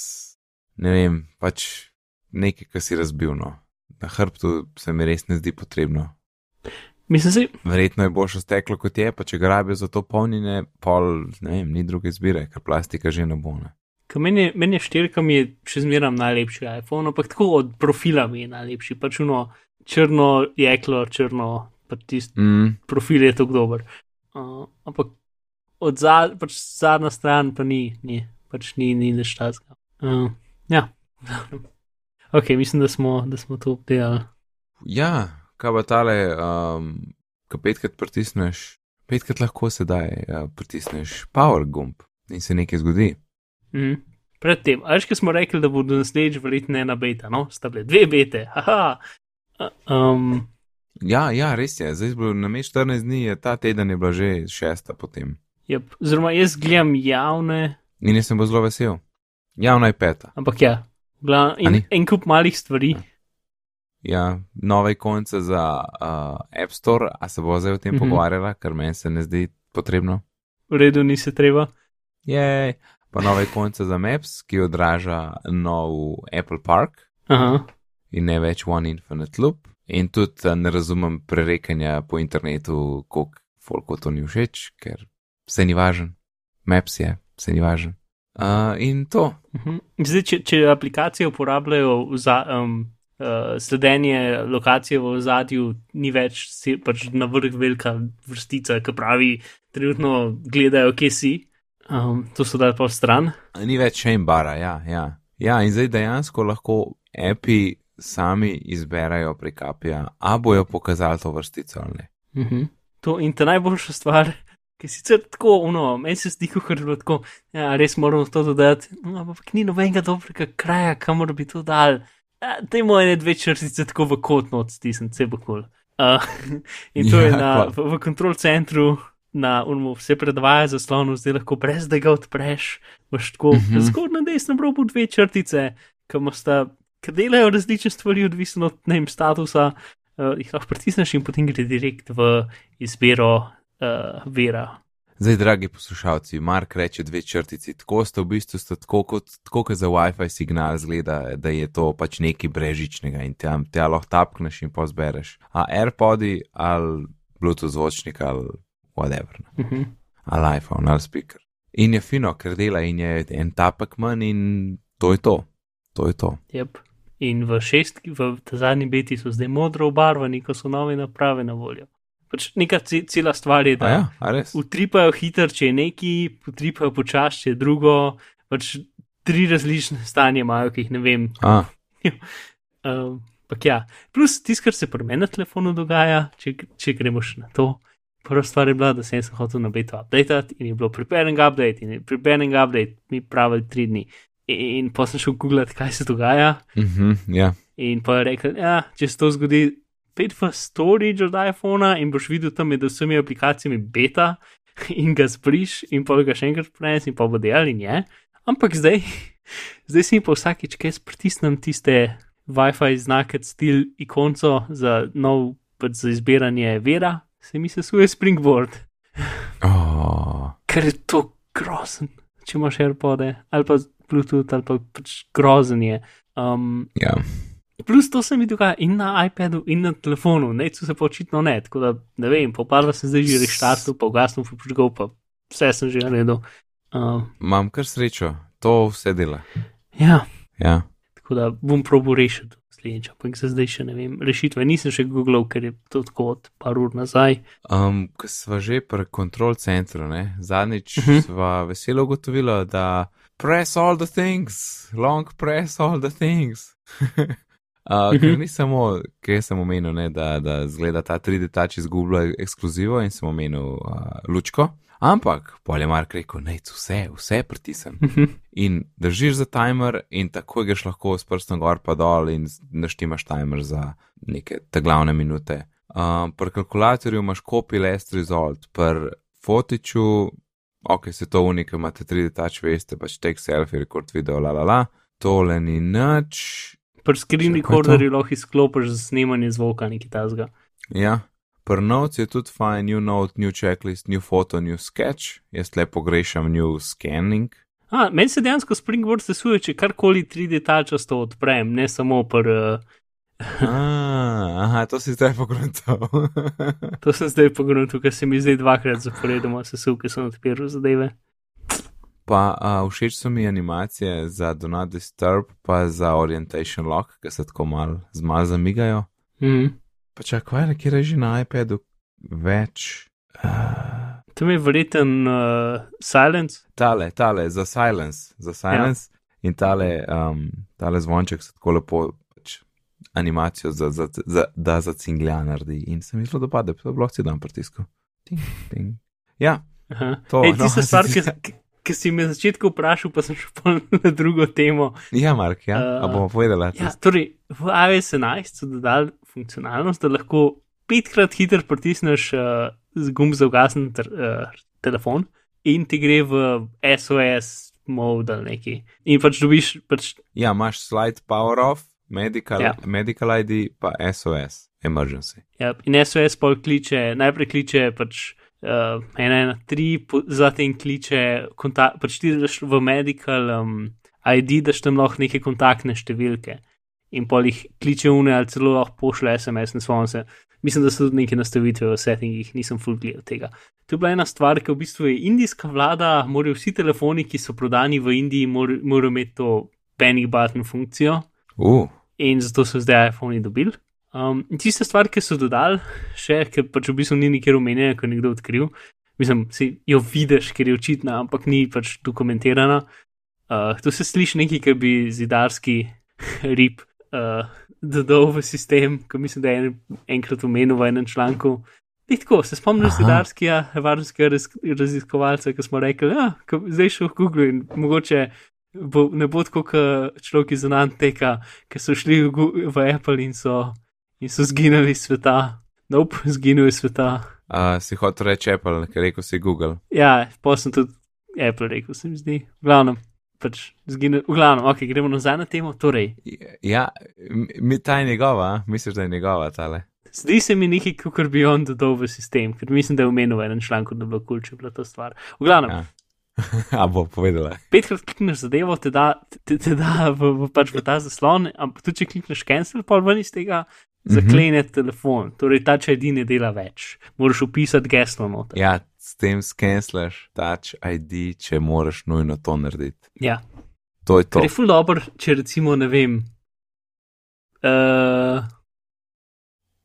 ne vem, pač nekaj, kar si razbil. No. Na hrbtu se mi res ne zdi potrebno. Mislim si, Verjetno je boljše steklo kot je, pa če ga rabijo za to polnjenje, pol, ne vem, ni druge izbire, ker plastika že ne bo. Ne. Ker meni, meni je štirka mi je še zmeraj najlepši iPhone, ampak tako od profila mi je najlepši, pač uno črno jeklo, črno, pa tisti Mm, profil je tako dober. Uh, ampak od zad, pač zadnja stran pa ni, ni pač ni, ni nič tazga. Uh, ja, <laughs> ok, mislim, da smo, da smo to obdelali. ja, kaj pa tale, um, ko petkrat pritisneš, petkrat lahko sedaj uh, pritisneš power gumb in se nekaj zgodi. Mm. Predtem, a veš, ki smo rekli, da bodo naslednjič verjetno ena beta, no, sta bile dve bete, haha. Um, Ja, ja, res je, zdaj bo na mestu 14 dni, je ta teden je bila že šesta potem. yep. Oziroma, jaz gledam javne, In jaz sem bo zelo vesel. Javna je peta. ampak ja, glavno, A in, ni? en kup malih stvari. Ja, nove konce za uh, App Store, a se bo zdaj o tem Mhm. pogovarjala, ker meni se ne zdi potrebno. V redu, ni se treba. Jej, pa nove konce za Maps, ki odraža nov Apple Park Aha. in ne več One Infinite Loop. In tudi uh, ne razumem prerekanja po internetu, koliko folko to ni všeč, ker vse ni važen. Maps je, vse ni važen. Uh, in to, Mhm. Zdaj, če, če aplikacije uporabljajo za, um, uh, sledenje lokacije v ozadju, ni več pač na vrh velika vrstica, ki pravi, trenutno gledajo, kje si. Um, to so dali pa stran. Ni več shame bara, ja, ja. Ja, in zdaj dejansko lahko api sami izberajo prek apija, a bojo pokazali to vrstico ali ne. Mhm. To in ta najboljša stvar, ki je sicer tako, uno, meni se zdi, kot da tako, ja, res moramo to dodati, no, ampak ni nobenega dobrega kraja, kamor bi to dal. Ja, te moje dve črtice tako v kot noč stisniti, vse bo kul. Cool. Uh, <laughs> in to Ja, je na, v, v kontrol centru, na unmu vse predvaja zaslonu, zdaj lahko brez da ga odpreš, imaš tako Mhm. zgornji na desnem robu dve črtice, ki sta, ki delajo različne stvari, odvisno od ne vem, statusa, uh, jih lahko pritisneš in potem gre direkt v izbiro uh, vera. Zdaj, dragi poslušalci, Mark reče dve črtici, tako ste v bistvu sta tako, kot, tako kot za WiFi signal zgleda, da je to pač nekaj brežičnega in tam tja lahko tapkneš in pozbereš. A AirPodi ali Bluetooth zvočnik ali whatever. ne. Uh -huh. ali iPhone ali speaker. In je fino, ker dela in je en tapek manj in to je to. To je to. yep. In v šestki, v zadnji beti so zdaj modro obarvani, ko so nove naprave na voljo. Pač neka ce- cela stvar je, da A ja, utripajo hiter, če je neki, utripajo počasi, če je drugo. Pač tri različne stanje imajo, ki jih ne vem. Um, <laughs> Ampak ja, plus tisto, kar se pri meni na telefonu dogaja, če, če gremo še na to. Prva stvar je bila, da sem se hotel na beta update in je bilo preparing update in je preparing update, mi pravili tri dni. In, in pa sem šel googlat, kaj se dogaja. mhm, ja. In pa je rekel, ja, če se to zgodi, pet v storage od iPhona in boš videl tam med vsemi aplikacijami beta <laughs> in ga zbriš in pa ga še enkrat prenesi in pa bo delal in je. Ampak zdaj, <laughs> zdaj si pa vsakič, kaj jaz pritisnem tiste Wi-Fi znake, stil ikonco za nov, pač za izbiranje vera, se mi sesuje Springboard, Oh, ker je to grozen, če imaš AirPode ali pa Bluetooth ali pa pač grozen je. Um, Ja. plus to se mi dogaja in na iPadu, in na telefonu, necu se pa očitno ne, tako da ne vem, popadla sem zdaj že reštartil, pa ugasnil, pa prižgal, pa vse sem že naredil. Uh, Imam kar srečo, to vse dela. ja, Ja. tako da bom probo rešiti. Slednjič, ampak za zdaj še ne vem. Rešitve nisem še googlal, ker je to tako od par ur nazaj. Um, ko sva že pri kontrol centru, ne? zadnjič uh Mhm. -huh. sva veselo ugotovila, da press all the things, long press all the things. <laughs> uh, uh -huh. Ker ni samo, ker sem omenil, ne, da, da zgleda ta 3D tač izgublja ekskluzivo in sem omenil uh, lučko. Ampak, pol je Mark rekel, ne, vse, vse pritisnem. <laughs> In držiš za timer, in tako greš lahko s prstom gor pa dol, in naštimaš timer za neke te glavne minute. Um, pri kalkulatorju imaš copy last result, pri fotiču, ok, se to unika, imate 3D touch, veste, pač take selfie, record video, la la la, tole ni nič. Pri screen recorderju lahko izklopiš za snemanje zvoka nekaj tasga. Ja, pri notes je tudi fajn, new note, new checklist, new photo, new sketch, jaz lepo grešam new scanning. A, meni se dejansko Springboard sesuje, če karkoli 3D tačasto odprem, ne samo pri. <laughs> Uh, Ah, aha, to si zdaj pogruntal. <laughs> to sem zdaj pogledal, ker se mi zdaj dvakrat zaporedoma sesul, ker sem odpiral zadeve. pa uh, všeč so mi animacije za Do Not Disturb, pa za Orientation Lock, ki se tako mal zmal zamigajo. Mm. Pa čakaj, nekje reži na iPadu več. Uh, To mi je verjeten uh, silence. tale, tale, za silence, za silence ja. in tale, um, tale zvonček se tako lepo pač, animacijo, za, za, za, da za cinglja naredi. In se mi zelo dopade, to je bilo si dan pritisku. Ting, ting. Ja, Aha. To, Ej, no, tista <laughs> stvar, ki, ki, si me na začetku vprašal, pa sem šel <laughs> na drugo temo. ja, Mark, ja, Uh, uh, bomo povedali. Ja, torej, v iOS 11 so dodali funkcionalnost, da lahko petkrat hitro pritisneš uh, gumb za ugasnjen ter, uh, telefon in ti gre v SOS mode ali neki. In pač dobiš, pač, Ja, imaš slide power off, medical, Ja. medical ID, pa SOS, emergency. ja, in SOS pol kliče, najprej kliče pač. Uh, ena, ena, tri, zatem kliče, pač ti daš v medical um, ID, daš tam lahko neke kontaktne številke in pol jih kliče une ali celo lahko pošle SMS na svojem se. Mislim, da so tudi neke nastavitve v settingih, nisem full gledal tega. To je bila ena stvar, ki v bistvu je indijska vlada, morajo vsi telefoni, ki so prodani v Indiji, mor- morajo imeti to panic button funkcijo Uh, in zato so zdaj iPhoni dobili. Um, in tiste stvari, ki so dodali, še, ker pač v bistvu ni nikjer omenjena, ko je nekdo odkril, mislim, si jo vidiš, ker je očitna, ampak ni pač dokumentirana. Uh, to se sliši nekaj, kar bi zidarski <laughs> rib uh, dodal v sistem, ko mislim, da je en, enkrat omenil v enem članku. Ni tako, se spomniš Aha. zidarskega varnostnega raz- raziskovalca, ki smo rekli, da ja, zdaj šel v Google in mogoče bo, ne bo tako, kot človek iz Anteka, ki so šli v, Gu- v Apple in so, in so zginili iz sveta. Nope, zginil iz sveta. uh, si hotel reči Apple, ker rekel si Google. Ja, pa sem tudi Apple rekel, se mi zdi. V glavnem, pač zginil. V glavnem, ok, gremo nazaj na temo. Torej, Ja, mi ta je njegova, misliš, da je njegova tale. zdi se mi nekaj, kot bi on dodal v sistem, ker mislim, da je omenil v enem članku, da bi bilo kul, če bi bila to stvar. V glavnem, Ja. <laughs> A bo povedala. petkrat klikneš zadevo, te da, te, te da v, v, pač v ta zaslon, ampak tudi če klikneš cancel, pa ven iz tega zaklene telefon. Torej, ta če ne dela več. Moraš upisati geslo noter. Ja, s tem skenslaš touch ID, če moraš nujno to narediti. Ja. To je to. Ker je ful dobr, če recimo ne vem. Uh,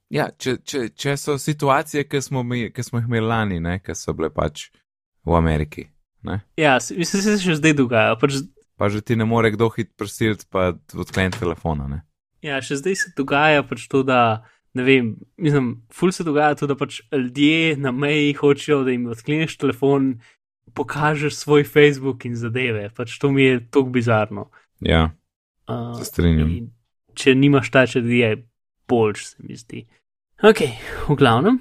Ja, če, če, če so situacije, ki smo, mi, ki smo jih imeli lani, ne, ki so bile pač v Ameriki, ne, ja, se- mislim, da se še zdaj dogaja. Pač, pa že ti ne more kdo hit prisiliti, pa odkleniti telefona. Ne. ja, še zdaj se dogaja pač to, da ne vem, mislim, ful se dogaja to, da pač ljudje na meji hočejo, da jim odkleneš telefon, pokažeš svoj Facebook in zadeve. Pač to mi je tako bizarno. Ja, Uh, strinjam. in če nimaš ta če je boljš, se mi zdi. Ok, v glavnem.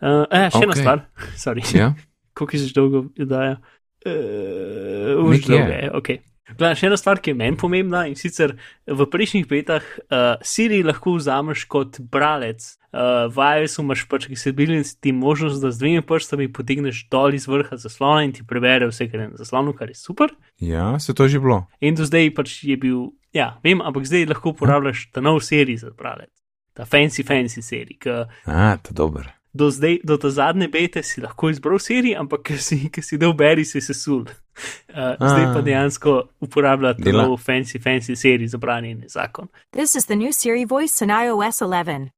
Uh, eh, še ena Okej. stvar, <laughs> sorry. Ja, koliko si že dolgo daja. Uh, Nekje. dolgo je, ok. Gledam, še ena stvar, ki je meni pomembna in sicer v prejšnjih betah uh, Siri lahko vzameš kot bralec. Uh, v iOS-u imaš pač, ki se bili ti možnost, da z dvemi prstami potegneš dol iz vrha zaslona in ti prebere vse, kar je na zaslonu, kar je super. Ja, se to že bilo. In do zdaj pač je bil, ja, vem, ampak zdaj lahko uporabljaš ta nov serij za bralec. Ta fancy, fancy serij, ki A, to dober. Do, zdaj, do te zadnje bete si lahko izbral serij, ampak ker si, ker si del beri, si se sul. Uh, <laughs> zdaj pa A. dejansko uporablja ta nov fancy, fancy serij za branjenje zakon. This is the new Siri voice in iOS 11.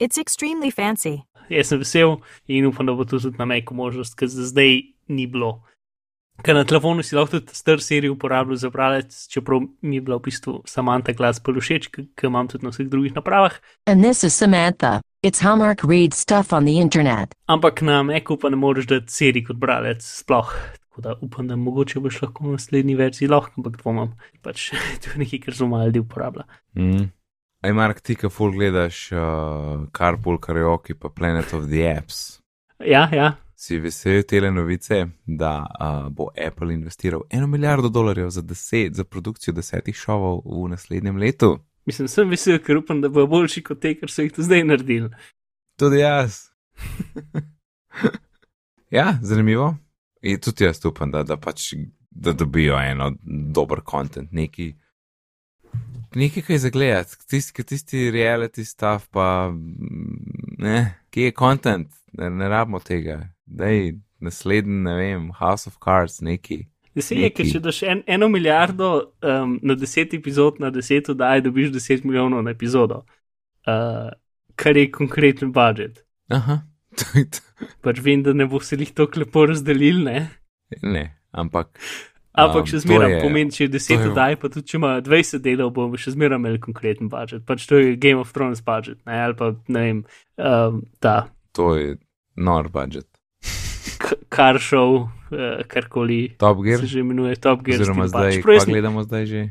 It's extremely fancy. Jaz sem vesel in upam, da bo to tudi na Macu možnost, ker za zdaj ni bilo. Ker na telefonu si lahko tudi star serij uporabljal za bralec, čeprav mi je bila v bistvu Samantha glas bolj všeč, ki jo imam tudi na vseh drugih napravah. And this is Samantha. It's Hallmark reads stuff on the internet. Ampak na Macu pa ne moreš dati serij kot bralec sploh. Tako da upam, da mogoče boš lahko v naslednji verziji lahko, ampak dvomam. Pač <laughs> to je nekaj, kar zelo malo ljudi uporablja. Mm. Aj, Mark, ti, ki ful gledaš uh, Carpool Karaoke pa Planet of the Apps. Ja, ja. Si vesel te novice, da uh, bo Apple investiral eno milijardo dolarjev za, deset, za produkcijo desetih šovov v naslednjem letu? Mislim, sem vesel, ker upam, da bo boljši kot te, kar so jih do zdaj naredili. Tudi jaz. <laughs> ja, zanimivo. In tudi jaz upam, da, da pač da dobijo eno dober kontent, neki. Nekaj, kaj za gledati, tisti, tisti reality stuff, pa ne, kje je kontent, ne, ne rabimo tega. Dej, naslednji, ne vem, House of Cards, neki. Se je, ker če daš en, eno milijardo um, na deset epizod, na deset oddaj, dobiš deset milijonov na epizodo, uh, kar je konkreten budžet. Aha, <laughs> to je to. Pač vem, da ne bo se jih tako lepo razdelil, ne? Ne, ampak. Ampak um, še zmeraj pomeni, če je to 10 je- oddaj, pa tudi če ima 20 delov, bomo še zmeraj imeli konkreten budžet. Pač to je Game of Thrones budžet, ne? ali pa ne vem, um, ta To je nor budžet. Kar show, uh, karkoli Top Gear, se že imenuje Top Gear. oziroma zdaj, kaj gledamo zdaj že?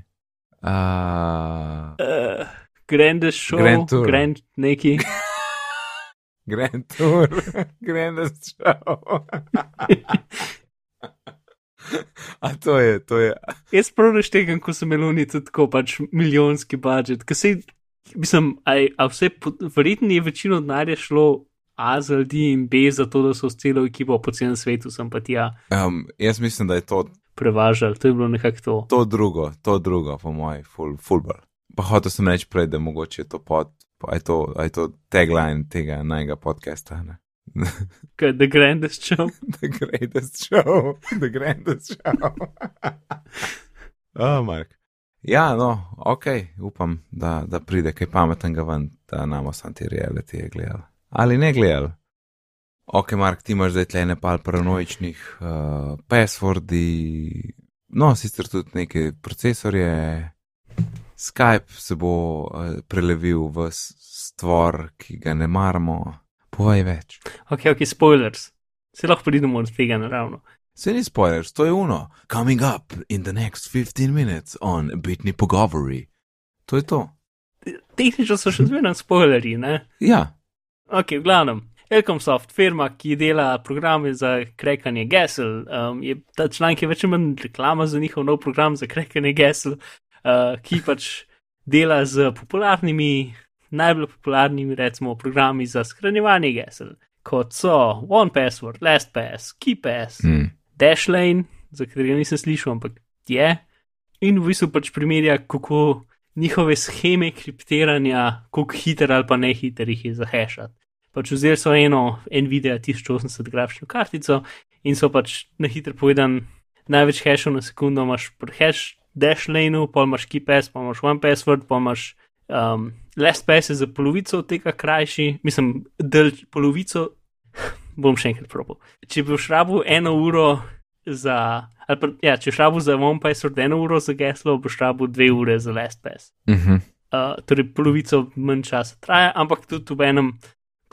Uh, Uh, Grandest show, Grand Tour. Grand neki. <laughs> Grand Tour, <laughs> Grandest Show. <laughs> A to je, to je. Jaz prav reštegam, ko so meloni tudi tako pač milijonski budžet. Ker se, mislim, a, a vse, verjetno je večino denarja šlo A za ljudi in B za to, da so s celo ekipo po celem svetu sem pa tja Um, jaz mislim, da je to, prevažali. To je bilo nekako to. to drugo, to drugo, po mojem, full, fullball. Pa hotel sem reči prej, da mogoče je to pod, pa je to, a je to tagline tega najnega podcasta. Ne? <laughs> Kaj, The Grandest Show. <laughs> The greatest show, the grandest show. <laughs> oh, Mark. Ja, no, ok, upam, da, da pride kaj pametnega ven, da nam ti reality gledali. Ali ne gledali? Ok, Mark, ti imaš zdaj tle nepal paranoičnih uh, passwordi, no, sicer tudi neke procesorje. Skype se bo uh, prelevil v s- stvor, ki ga ne maramo. Povej več. Ok, ok, spoilers. Se lahko pridemo od tega naravno. Se ni spoilers, to je uno. Coming up in the next 15 minutes on Bitni pogovori. To je to. Tehnično so še zmeraj spoilerji, ne? Ja, Ok, v glavnem. Elcomsoft, firma, ki dela programe za krekanje gesel, um, je ta članek je več ali manj reklama za njihov nov program za krekanje gesel, uh, ki pač dela z popularnimi, najbolj popularnimi, recimo, programi za shranjevanje gesel, kot so OnePassword, LastPass, KeePass, mm. Dashlane, za katerega nisem slišal, ampak je. In v bistvu pač primerja, kako njihove scheme kriptiranja, kako hiter ali pa ne hiter jih je zahešati. Pač vzeli so eno Nvidia 1080 grafično kartico in so pač na hitro povedan, največ hashov na sekundo imaš pri hash Dashlane, pa imaš KeePass, pa imaš OnePassword, pa imaš um, LastPass je za polovico tega krajši, mislim, del polovico bom še enkrat probal. Če bi šrabil eno uro za, ali pa, ja, če šrabil za OnePassword eno uro za geslo, bo šrabil dve ure za LastPass. uh -huh. Uh, torej, polovico manj časa traja, ampak tudi v enem,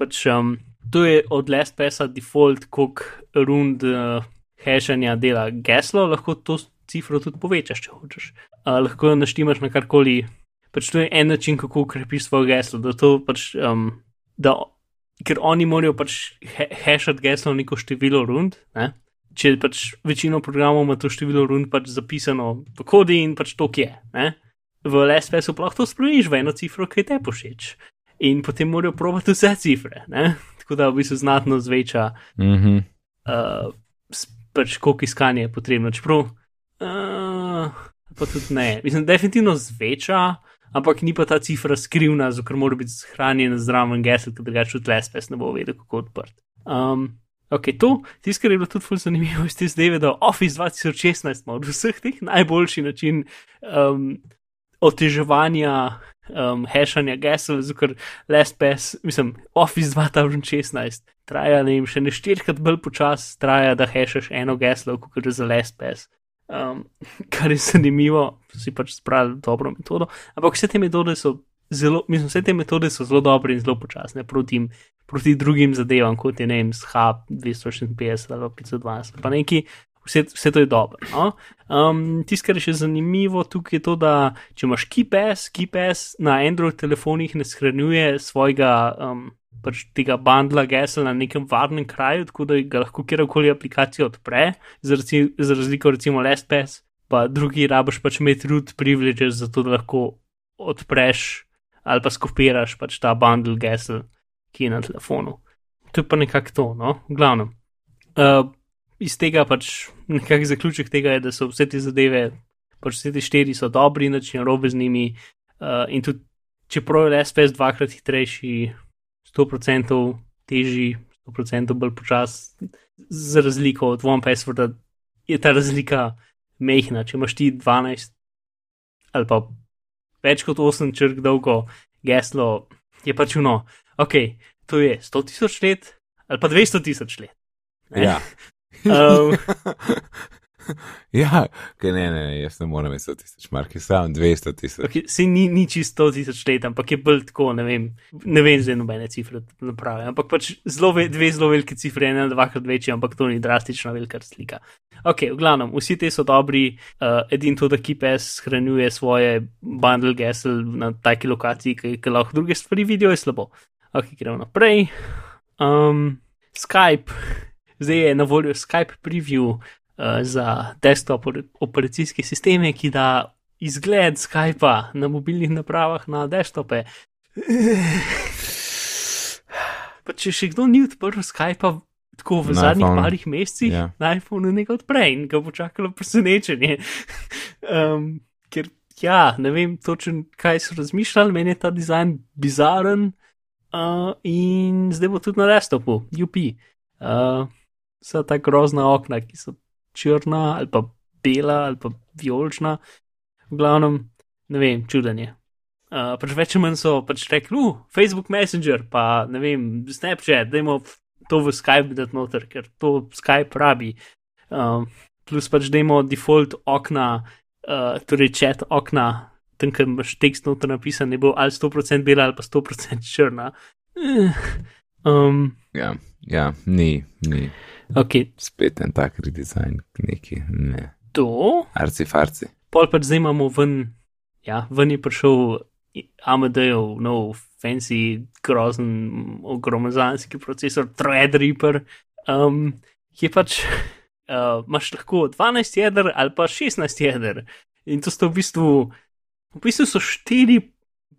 pač um, to je od LastPassa default, koliko rund uh, hashanja dela geslo, lahko to cifro tudi povečaš, če hočeš. Uh, lahko jo naštimaš na karkoli. Pač to je en način, kako ukrepiš svoje geslo, da to pač, um, da, ker oni morajo pač he hashati geslo neko število rund, ne? Če pač večino programov ima to število rund pač zapisano v kodi in pač to je. Ne? V LSPS-u pa lahko to spremeniš v eno cifro, ki te pošeč. In potem morajo probati vse cifre. Ne? Tako da v bistvu znatno zveča, Mhm. uh, s- pač koliko iskanja je potrebno. Čeprav, uh, pa tudi ne. Mislim, definitivno zveča, ampak ni pa ta cifra skrivna, zato mora biti shranjena zraven gesel, ker drugače tudi LSPS ne bo vedel, kako odprt. Um, ok, to, tisto, kar je bilo tudi ful zanimivo te zdaj, da Office 2016 ima od vseh teh najboljši način um, oteževanja um, hashanja gesel, ker LSPS, mislim, Office 2016 traja, ne vem, še ne štirikrat bolj počas traja, da hashaš eno geslo, kot je za LSPS. Um, <laughs> kar je zanimivo, si pač spravili dobro metodo. Ampak vse te metode so zelo, mislim, vse te metode so zelo dobre in zelo počasne proti, proti drugim zadevam, kot je ne vem, SHAP 256 ali 512, pa neki. Vse, vse to je dobro. No? Um, Tisto, kar je še zanimivo tukaj, je to, da če imaš KeePass, KeePass na Android telefonih ne shranjuje svojega um, pač tega bundla gesel na nekem varnem kraju, tako da ga lahko kjerkoli aplikacija odpre, za, razliko recimo LastPass, pa drugi rabiš pač imeti root privileges, zato da lahko odpreš ali pa skopiraš pač ta bundle gesel, ki je na telefonu. To je pa nekako to, no, v glavnem. Uh, iz tega pač nekakšen zaključek tega je, da so vse te zadeve, pač vse te štiri so dobri, nič ni narobe z njimi. Uh, in tudi, čeprav je SPS dvakrat hitrejši, 100% težji, 100% bolj počas, za razliko od OnePassworda, je ta razlika mehna. Če imaš ti 12 ali pa več kot 8 črk dolgo geslo, je pač uno, ok, to je 100 tisoč let ali pa 200 tisoč let. Ne? Ja. Um, <laughs> <laughs> ja, ker ne, ne, jaz ne morem 100 tisoč mark, sam 200 tisoč. okay, se ni, ni čisto 100 tisoč let, ampak je bolj tako, ne vem, ne vem zdaj nobene cifre naprave. Ampak pač zelo, ve- dve zelo velike cifre, ena dvakrat večja, ampak to ni drastična velika slika. Ok, v glavnem, vsi te so dobri, uh, edin to, da KeePass shranjuje svoje bundle gesel na taki lokaciji, ki, ki lahko druge stvari vidijo, je slabo. Ok, gremo naprej. Um, Skype, zdaj je na voljo Skype preview za desktop opera- operacijske sisteme, ki da izgled Skypa na mobilnih napravah na desktope. Pa če še kdo ni odprl Skypa tako v Na zadnjih iPhonu. parih mesecih, Ja. na iPhonu nekaj odpre in ga bo čakalo presenečenje. <laughs> um, ker ja, ne vem točno, kaj so razmišljali, meni je ta dizajn bizaren uh, in zdaj bo tudi na desktopu, UP. Uh, vsa ta grozna okna, ki so črna ali pa bela ali pa vijolična, v glavnem, ne vem, čudenje. Uh, pač več manj so pač rekli, uh, Facebook Messenger, pa ne vem, Snapchat, dajmo to v Skype dati noter, ker to Skype rabi. Um, plus pač dajmo default okna, uh, torej chat okna, tam, ker imaš tekst noter napisan, ne bo ali 100% bela ali pa 100% črna. Eh, Um, Ja, ja, ni, ni. ok, Spet en tak redizajn, neki, ne. to. Arci farci. pol pač zdaj imamo ven, ja, ven je prišel Amadeus, nov, fancy, grozen, ogromazanski procesor, Threadripper, um, ki je pač, <laughs> uh, imaš lahko 12 jeder ali pa 16 jeder. In to sta v bistvu, v bistvu so štiri,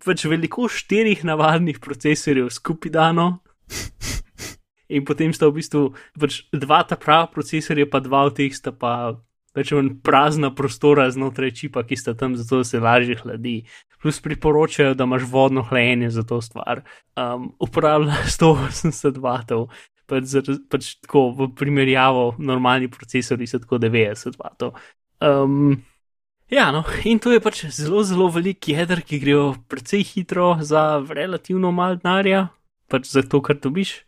pač veliko štirih navadnih procesorjev skupaj dano. <laughs> In potem sta v bistvu pač dva ta prava procesorja, pa dva od teh sta pa več ali manj prazna prostora znotraj čipa, ki sta tam zato, se lažje hladi. Plus priporočajo, da imaš vodno hlajenje za to stvar. Um, uporablja 180 <laughs> vatov, pač, pač tako v primerjavo normalni procesori so tako 90 vatov. Um, ja, no, in to je pač zelo, zelo velik jeder, ki grejo precej hitro za relativno mal denarja, pač za to, kar dobiš.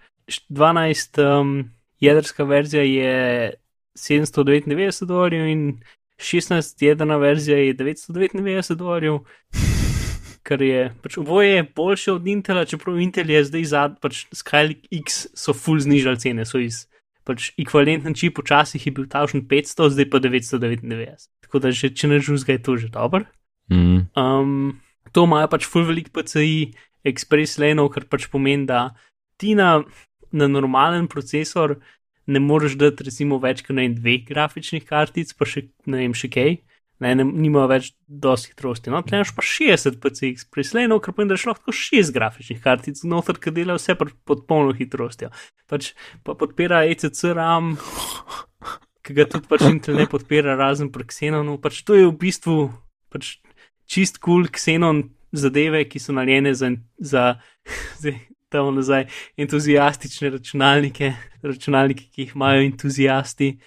12 um, jedrska verzija je 799 dolarjev in 16 jedrna verzija je 999 dolarjev, kar je pač oboje je boljše od Intela, čeprav Intel je zdaj zad, pač Skylake X so full znižali cene, so iz pač ekvivalenten čip včasih je bil tavšen 500, zdaj pa 999. Tako da že, če ne žuzga, je to že dobro. Mm. Um, to imajo pač full velik PCI, Express Lenov, kar pač pomeni, da ti na, na normalen procesor ne moreš dati recimo več kot vem, dveh grafičnih kartic, pa še ne vem, še kaj. Ne, ne, nima več dosti hitrosti. No, tlenaš pa 60 PCX, prislejno, ker pomeni, da je šlo lahko 6 grafičnih kartic, noter, ki dela vse pod polno hitrostjo. Pač pa podpira ECC RAM, ki ga tudi pač Intel ne podpira, razen pri Xenonu. Pač to je v bistvu pač čist kul cool Xenon zadeve, ki so naljene za, za <laughs> zdaj, nazaj, entuzijastične računalnike, računalnike, ki jih imajo entuzijasti.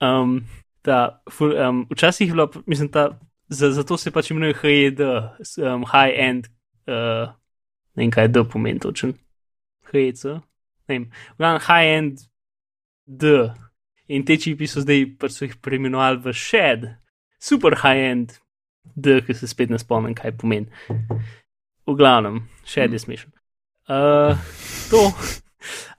Um, da, ful, um, včasih je bilo, mislim, da za, zato se pač imenuje HED, um, high end, uh, ne vem kaj D pomeni točen. HEC, ne vem, high end D. In te čipi so zdaj, pač so jih preimenovali v shed, super high end D, ki se spet ne spomnim, kaj pomeni. V glavnem, shed je smešen. Uh, to,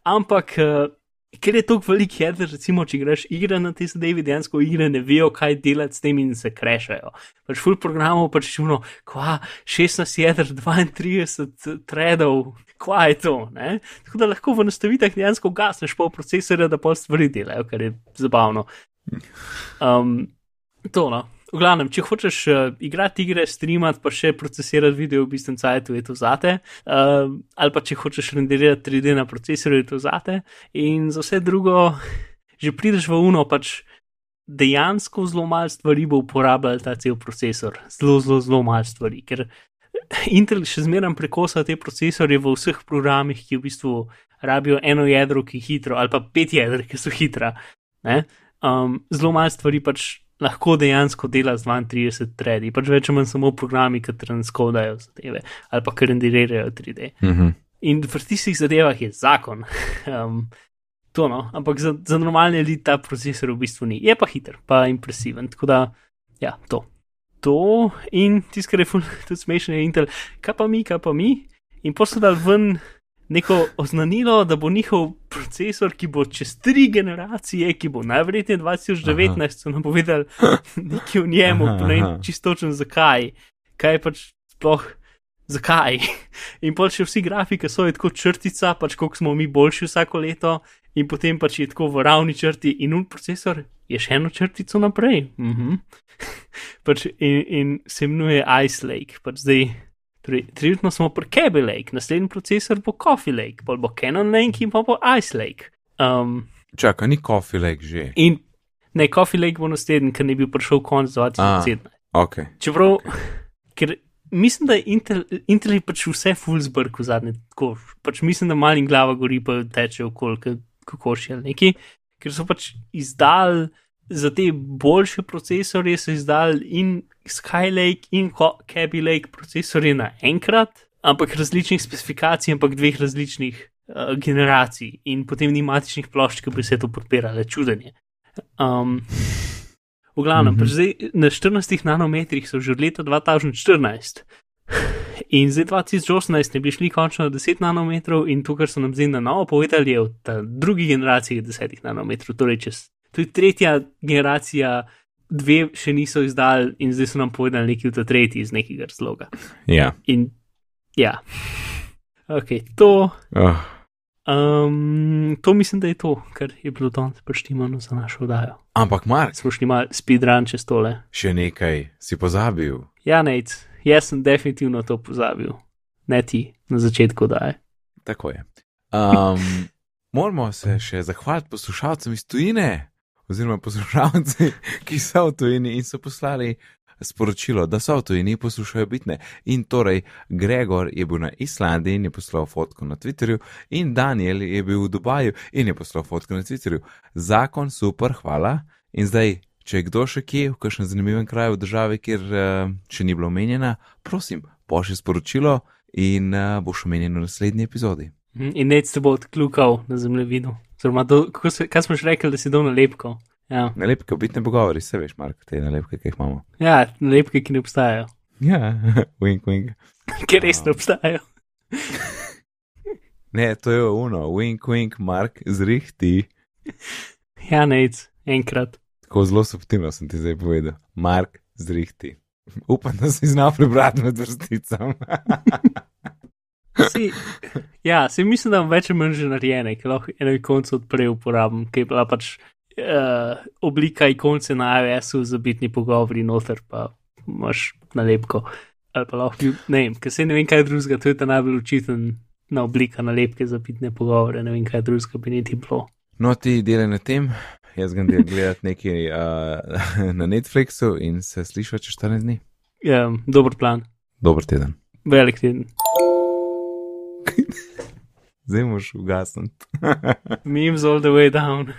ampak. Uh, ker je tako velik jeder, recimo, če greš igre na te zadeve, dejansko igre ne vejo, kaj delati s tem in se krešajo. Pač full programov pač čuno, kva 16 jeder, 32 threadov, kva je to, ne? Tako da lahko v nastavitah dejansko gasneš pol procesora, da pol stvari delajo, kar je zabavno. Um, to no. V glavnem, če hočeš uh, igrati igre, streamati, pa še procesirati video v bistvu cajt, je to zate. Uh, ali pa če hočeš renderirati 3D na procesorju, je to zate. In za vse drugo, <laughs> že prideš v uno, pač dejansko zelo malo stvari bo uporabljal ta cel procesor. Zelo, zelo, zelo malo stvari. Ker <laughs> Intel še zmeraj prekosa te procesorje v vseh programih, ki v bistvu rabijo eno jedro, ki je hitro, ali pa pet jedr, ki so hitra. Um, zelo malo stvari pač lahko dejansko dela z 32 tredi, pač več ali manj samo programi, ki transkodajo zadeve ali pa ki rendirirajo 3D. Mm -hmm. In v tistih zadevah je zakon. <laughs> Um, to no, ampak za, za normalne ljudi ta procesor v bistvu ni. Je pa hiter, pa impresiven. Tako da, ja, to. To in tisto, kar je <laughs> tudi smešno, je Intel, kaj pa mi, kaj pa mi. In posodal ven neko oznanilo, da bo njihov procesor, ki bo čez tri generacije, ki bo najverjetneje 2019, so nam povedali <laughs> nekaj o njemu, ne vem čistočen zakaj, kaj pač sploh. Zakaj? In pa še vsi grafiki so tako črtica, pač koliko smo mi boljši vsako leto, in potem pač je tako v ravni črti, in un procesor je še eno črtico naprej. -huh. <laughs> pač in, in se imenuje Ice Lake, pač zdaj Torej, trenutno smo pri Kaby Lake, naslednji procesor bo Coffee Lake, bolj bo Canon Lake in pa bo Ice Lake. Um, Čakaj, ni Coffee Lake že. In ne, Coffee Lake bo naslednji, ker ne bi prišel konec 2017. Okay. Čeprav, ker mislim, da je Intel, Intel je pač vse fullsburg v zadnji, tako, pač mislim, da malin glava gori pa teče okoli, kako še ali neki, ker so pač izdali za te boljše procesorje so izdali in Skylake in Kaby Lake procesorje naenkrat, ampak različnih specifikacij, ampak dveh različnih uh, generacij in potem ni matičnih plošč, ki bi se to podpirale, čudenje. Um, v glavnem, mm -hmm. zdaj, na 14 nanometrih so že od leta 2014. In zdaj 2018 ne bi šli končno na 10 nanometrov in to, kar so nam zdaj na novo povedali, je v drugi generaciji 10 nanometrov, torej čez tudi tretja generacija, dve še niso izdali, in zdaj so nam povedali nekaj v ta tretji iz nekega razloga. Ja. In ja, ok, to. Oh. Um, to mislim, da je to, kar je bilo danes preštimano za našo oddajo. Ampak, Mark, smo šli malo speedrun čez tole. Še nekaj si pozabil. Ja, nec, jaz sem definitivno to pozabil, ne ti na začetku daje. Tako je. Um, <laughs> moramo se še zahvaliti poslušalcem iz tujine oziroma poslušalci, <laughs> ki so v tujini in so poslali sporočilo, da so v tujini poslušajo bitne. In torej, Gregor je bil na Islandiji in je poslal fotko na Twitterju, in Daniel je bil v Dubaju in je poslal fotko na Twitterju. Zakon, super, hvala. In zdaj, če je kdo še kje, v kakšnem zanimivem kraju v državi, kjer uh, še ni bilo omenjena, prosim, pošlji sporočilo in uh, boš omenjen v naslednji epizodi. Mhm, in nec te bo odkljukal na zemljevidu. Do, se, kaj smo že rekli, da si dol nalepko? Ja. Nalepke, biti ne pogovori, se veš, Mark, te nalepke, ki jih imamo. Ja, nalepke, ki ne obstajajo. Ja, <laughs> wink, wink. <laughs> Ki res ne obstajajo. <laughs> ne, to je uno, wink, wink, Mark, zrihti. Ja, nec, enkrat. Tako zelo subtilno sem ti zdaj povedal. Mark, zrihti. Upam, da si znal prebrati med vrsticami. Si, Ja, se mislim, da imam več ali manj že narejene, ki lahko eno ikonco odpre uporabim, ki je bila pač uh, oblika ikonce na iOS-u za bitni pogovori noter, pa imaš nalepko. Ali pa lahko, ne vem, ker se ne vem kaj drugega, to je ta najbolj učiten na oblika nalepke za bitne pogovore, ne vem kaj drugega bi niti bilo. No, ti delaj na tem, jaz grem del gledati nekaj uh, <laughs> na Netflixu in se slišva čez 14 dni. Ja, dober plan, Dober teden. velik teden. Zdaj moš ugasniti. Memes all the way down.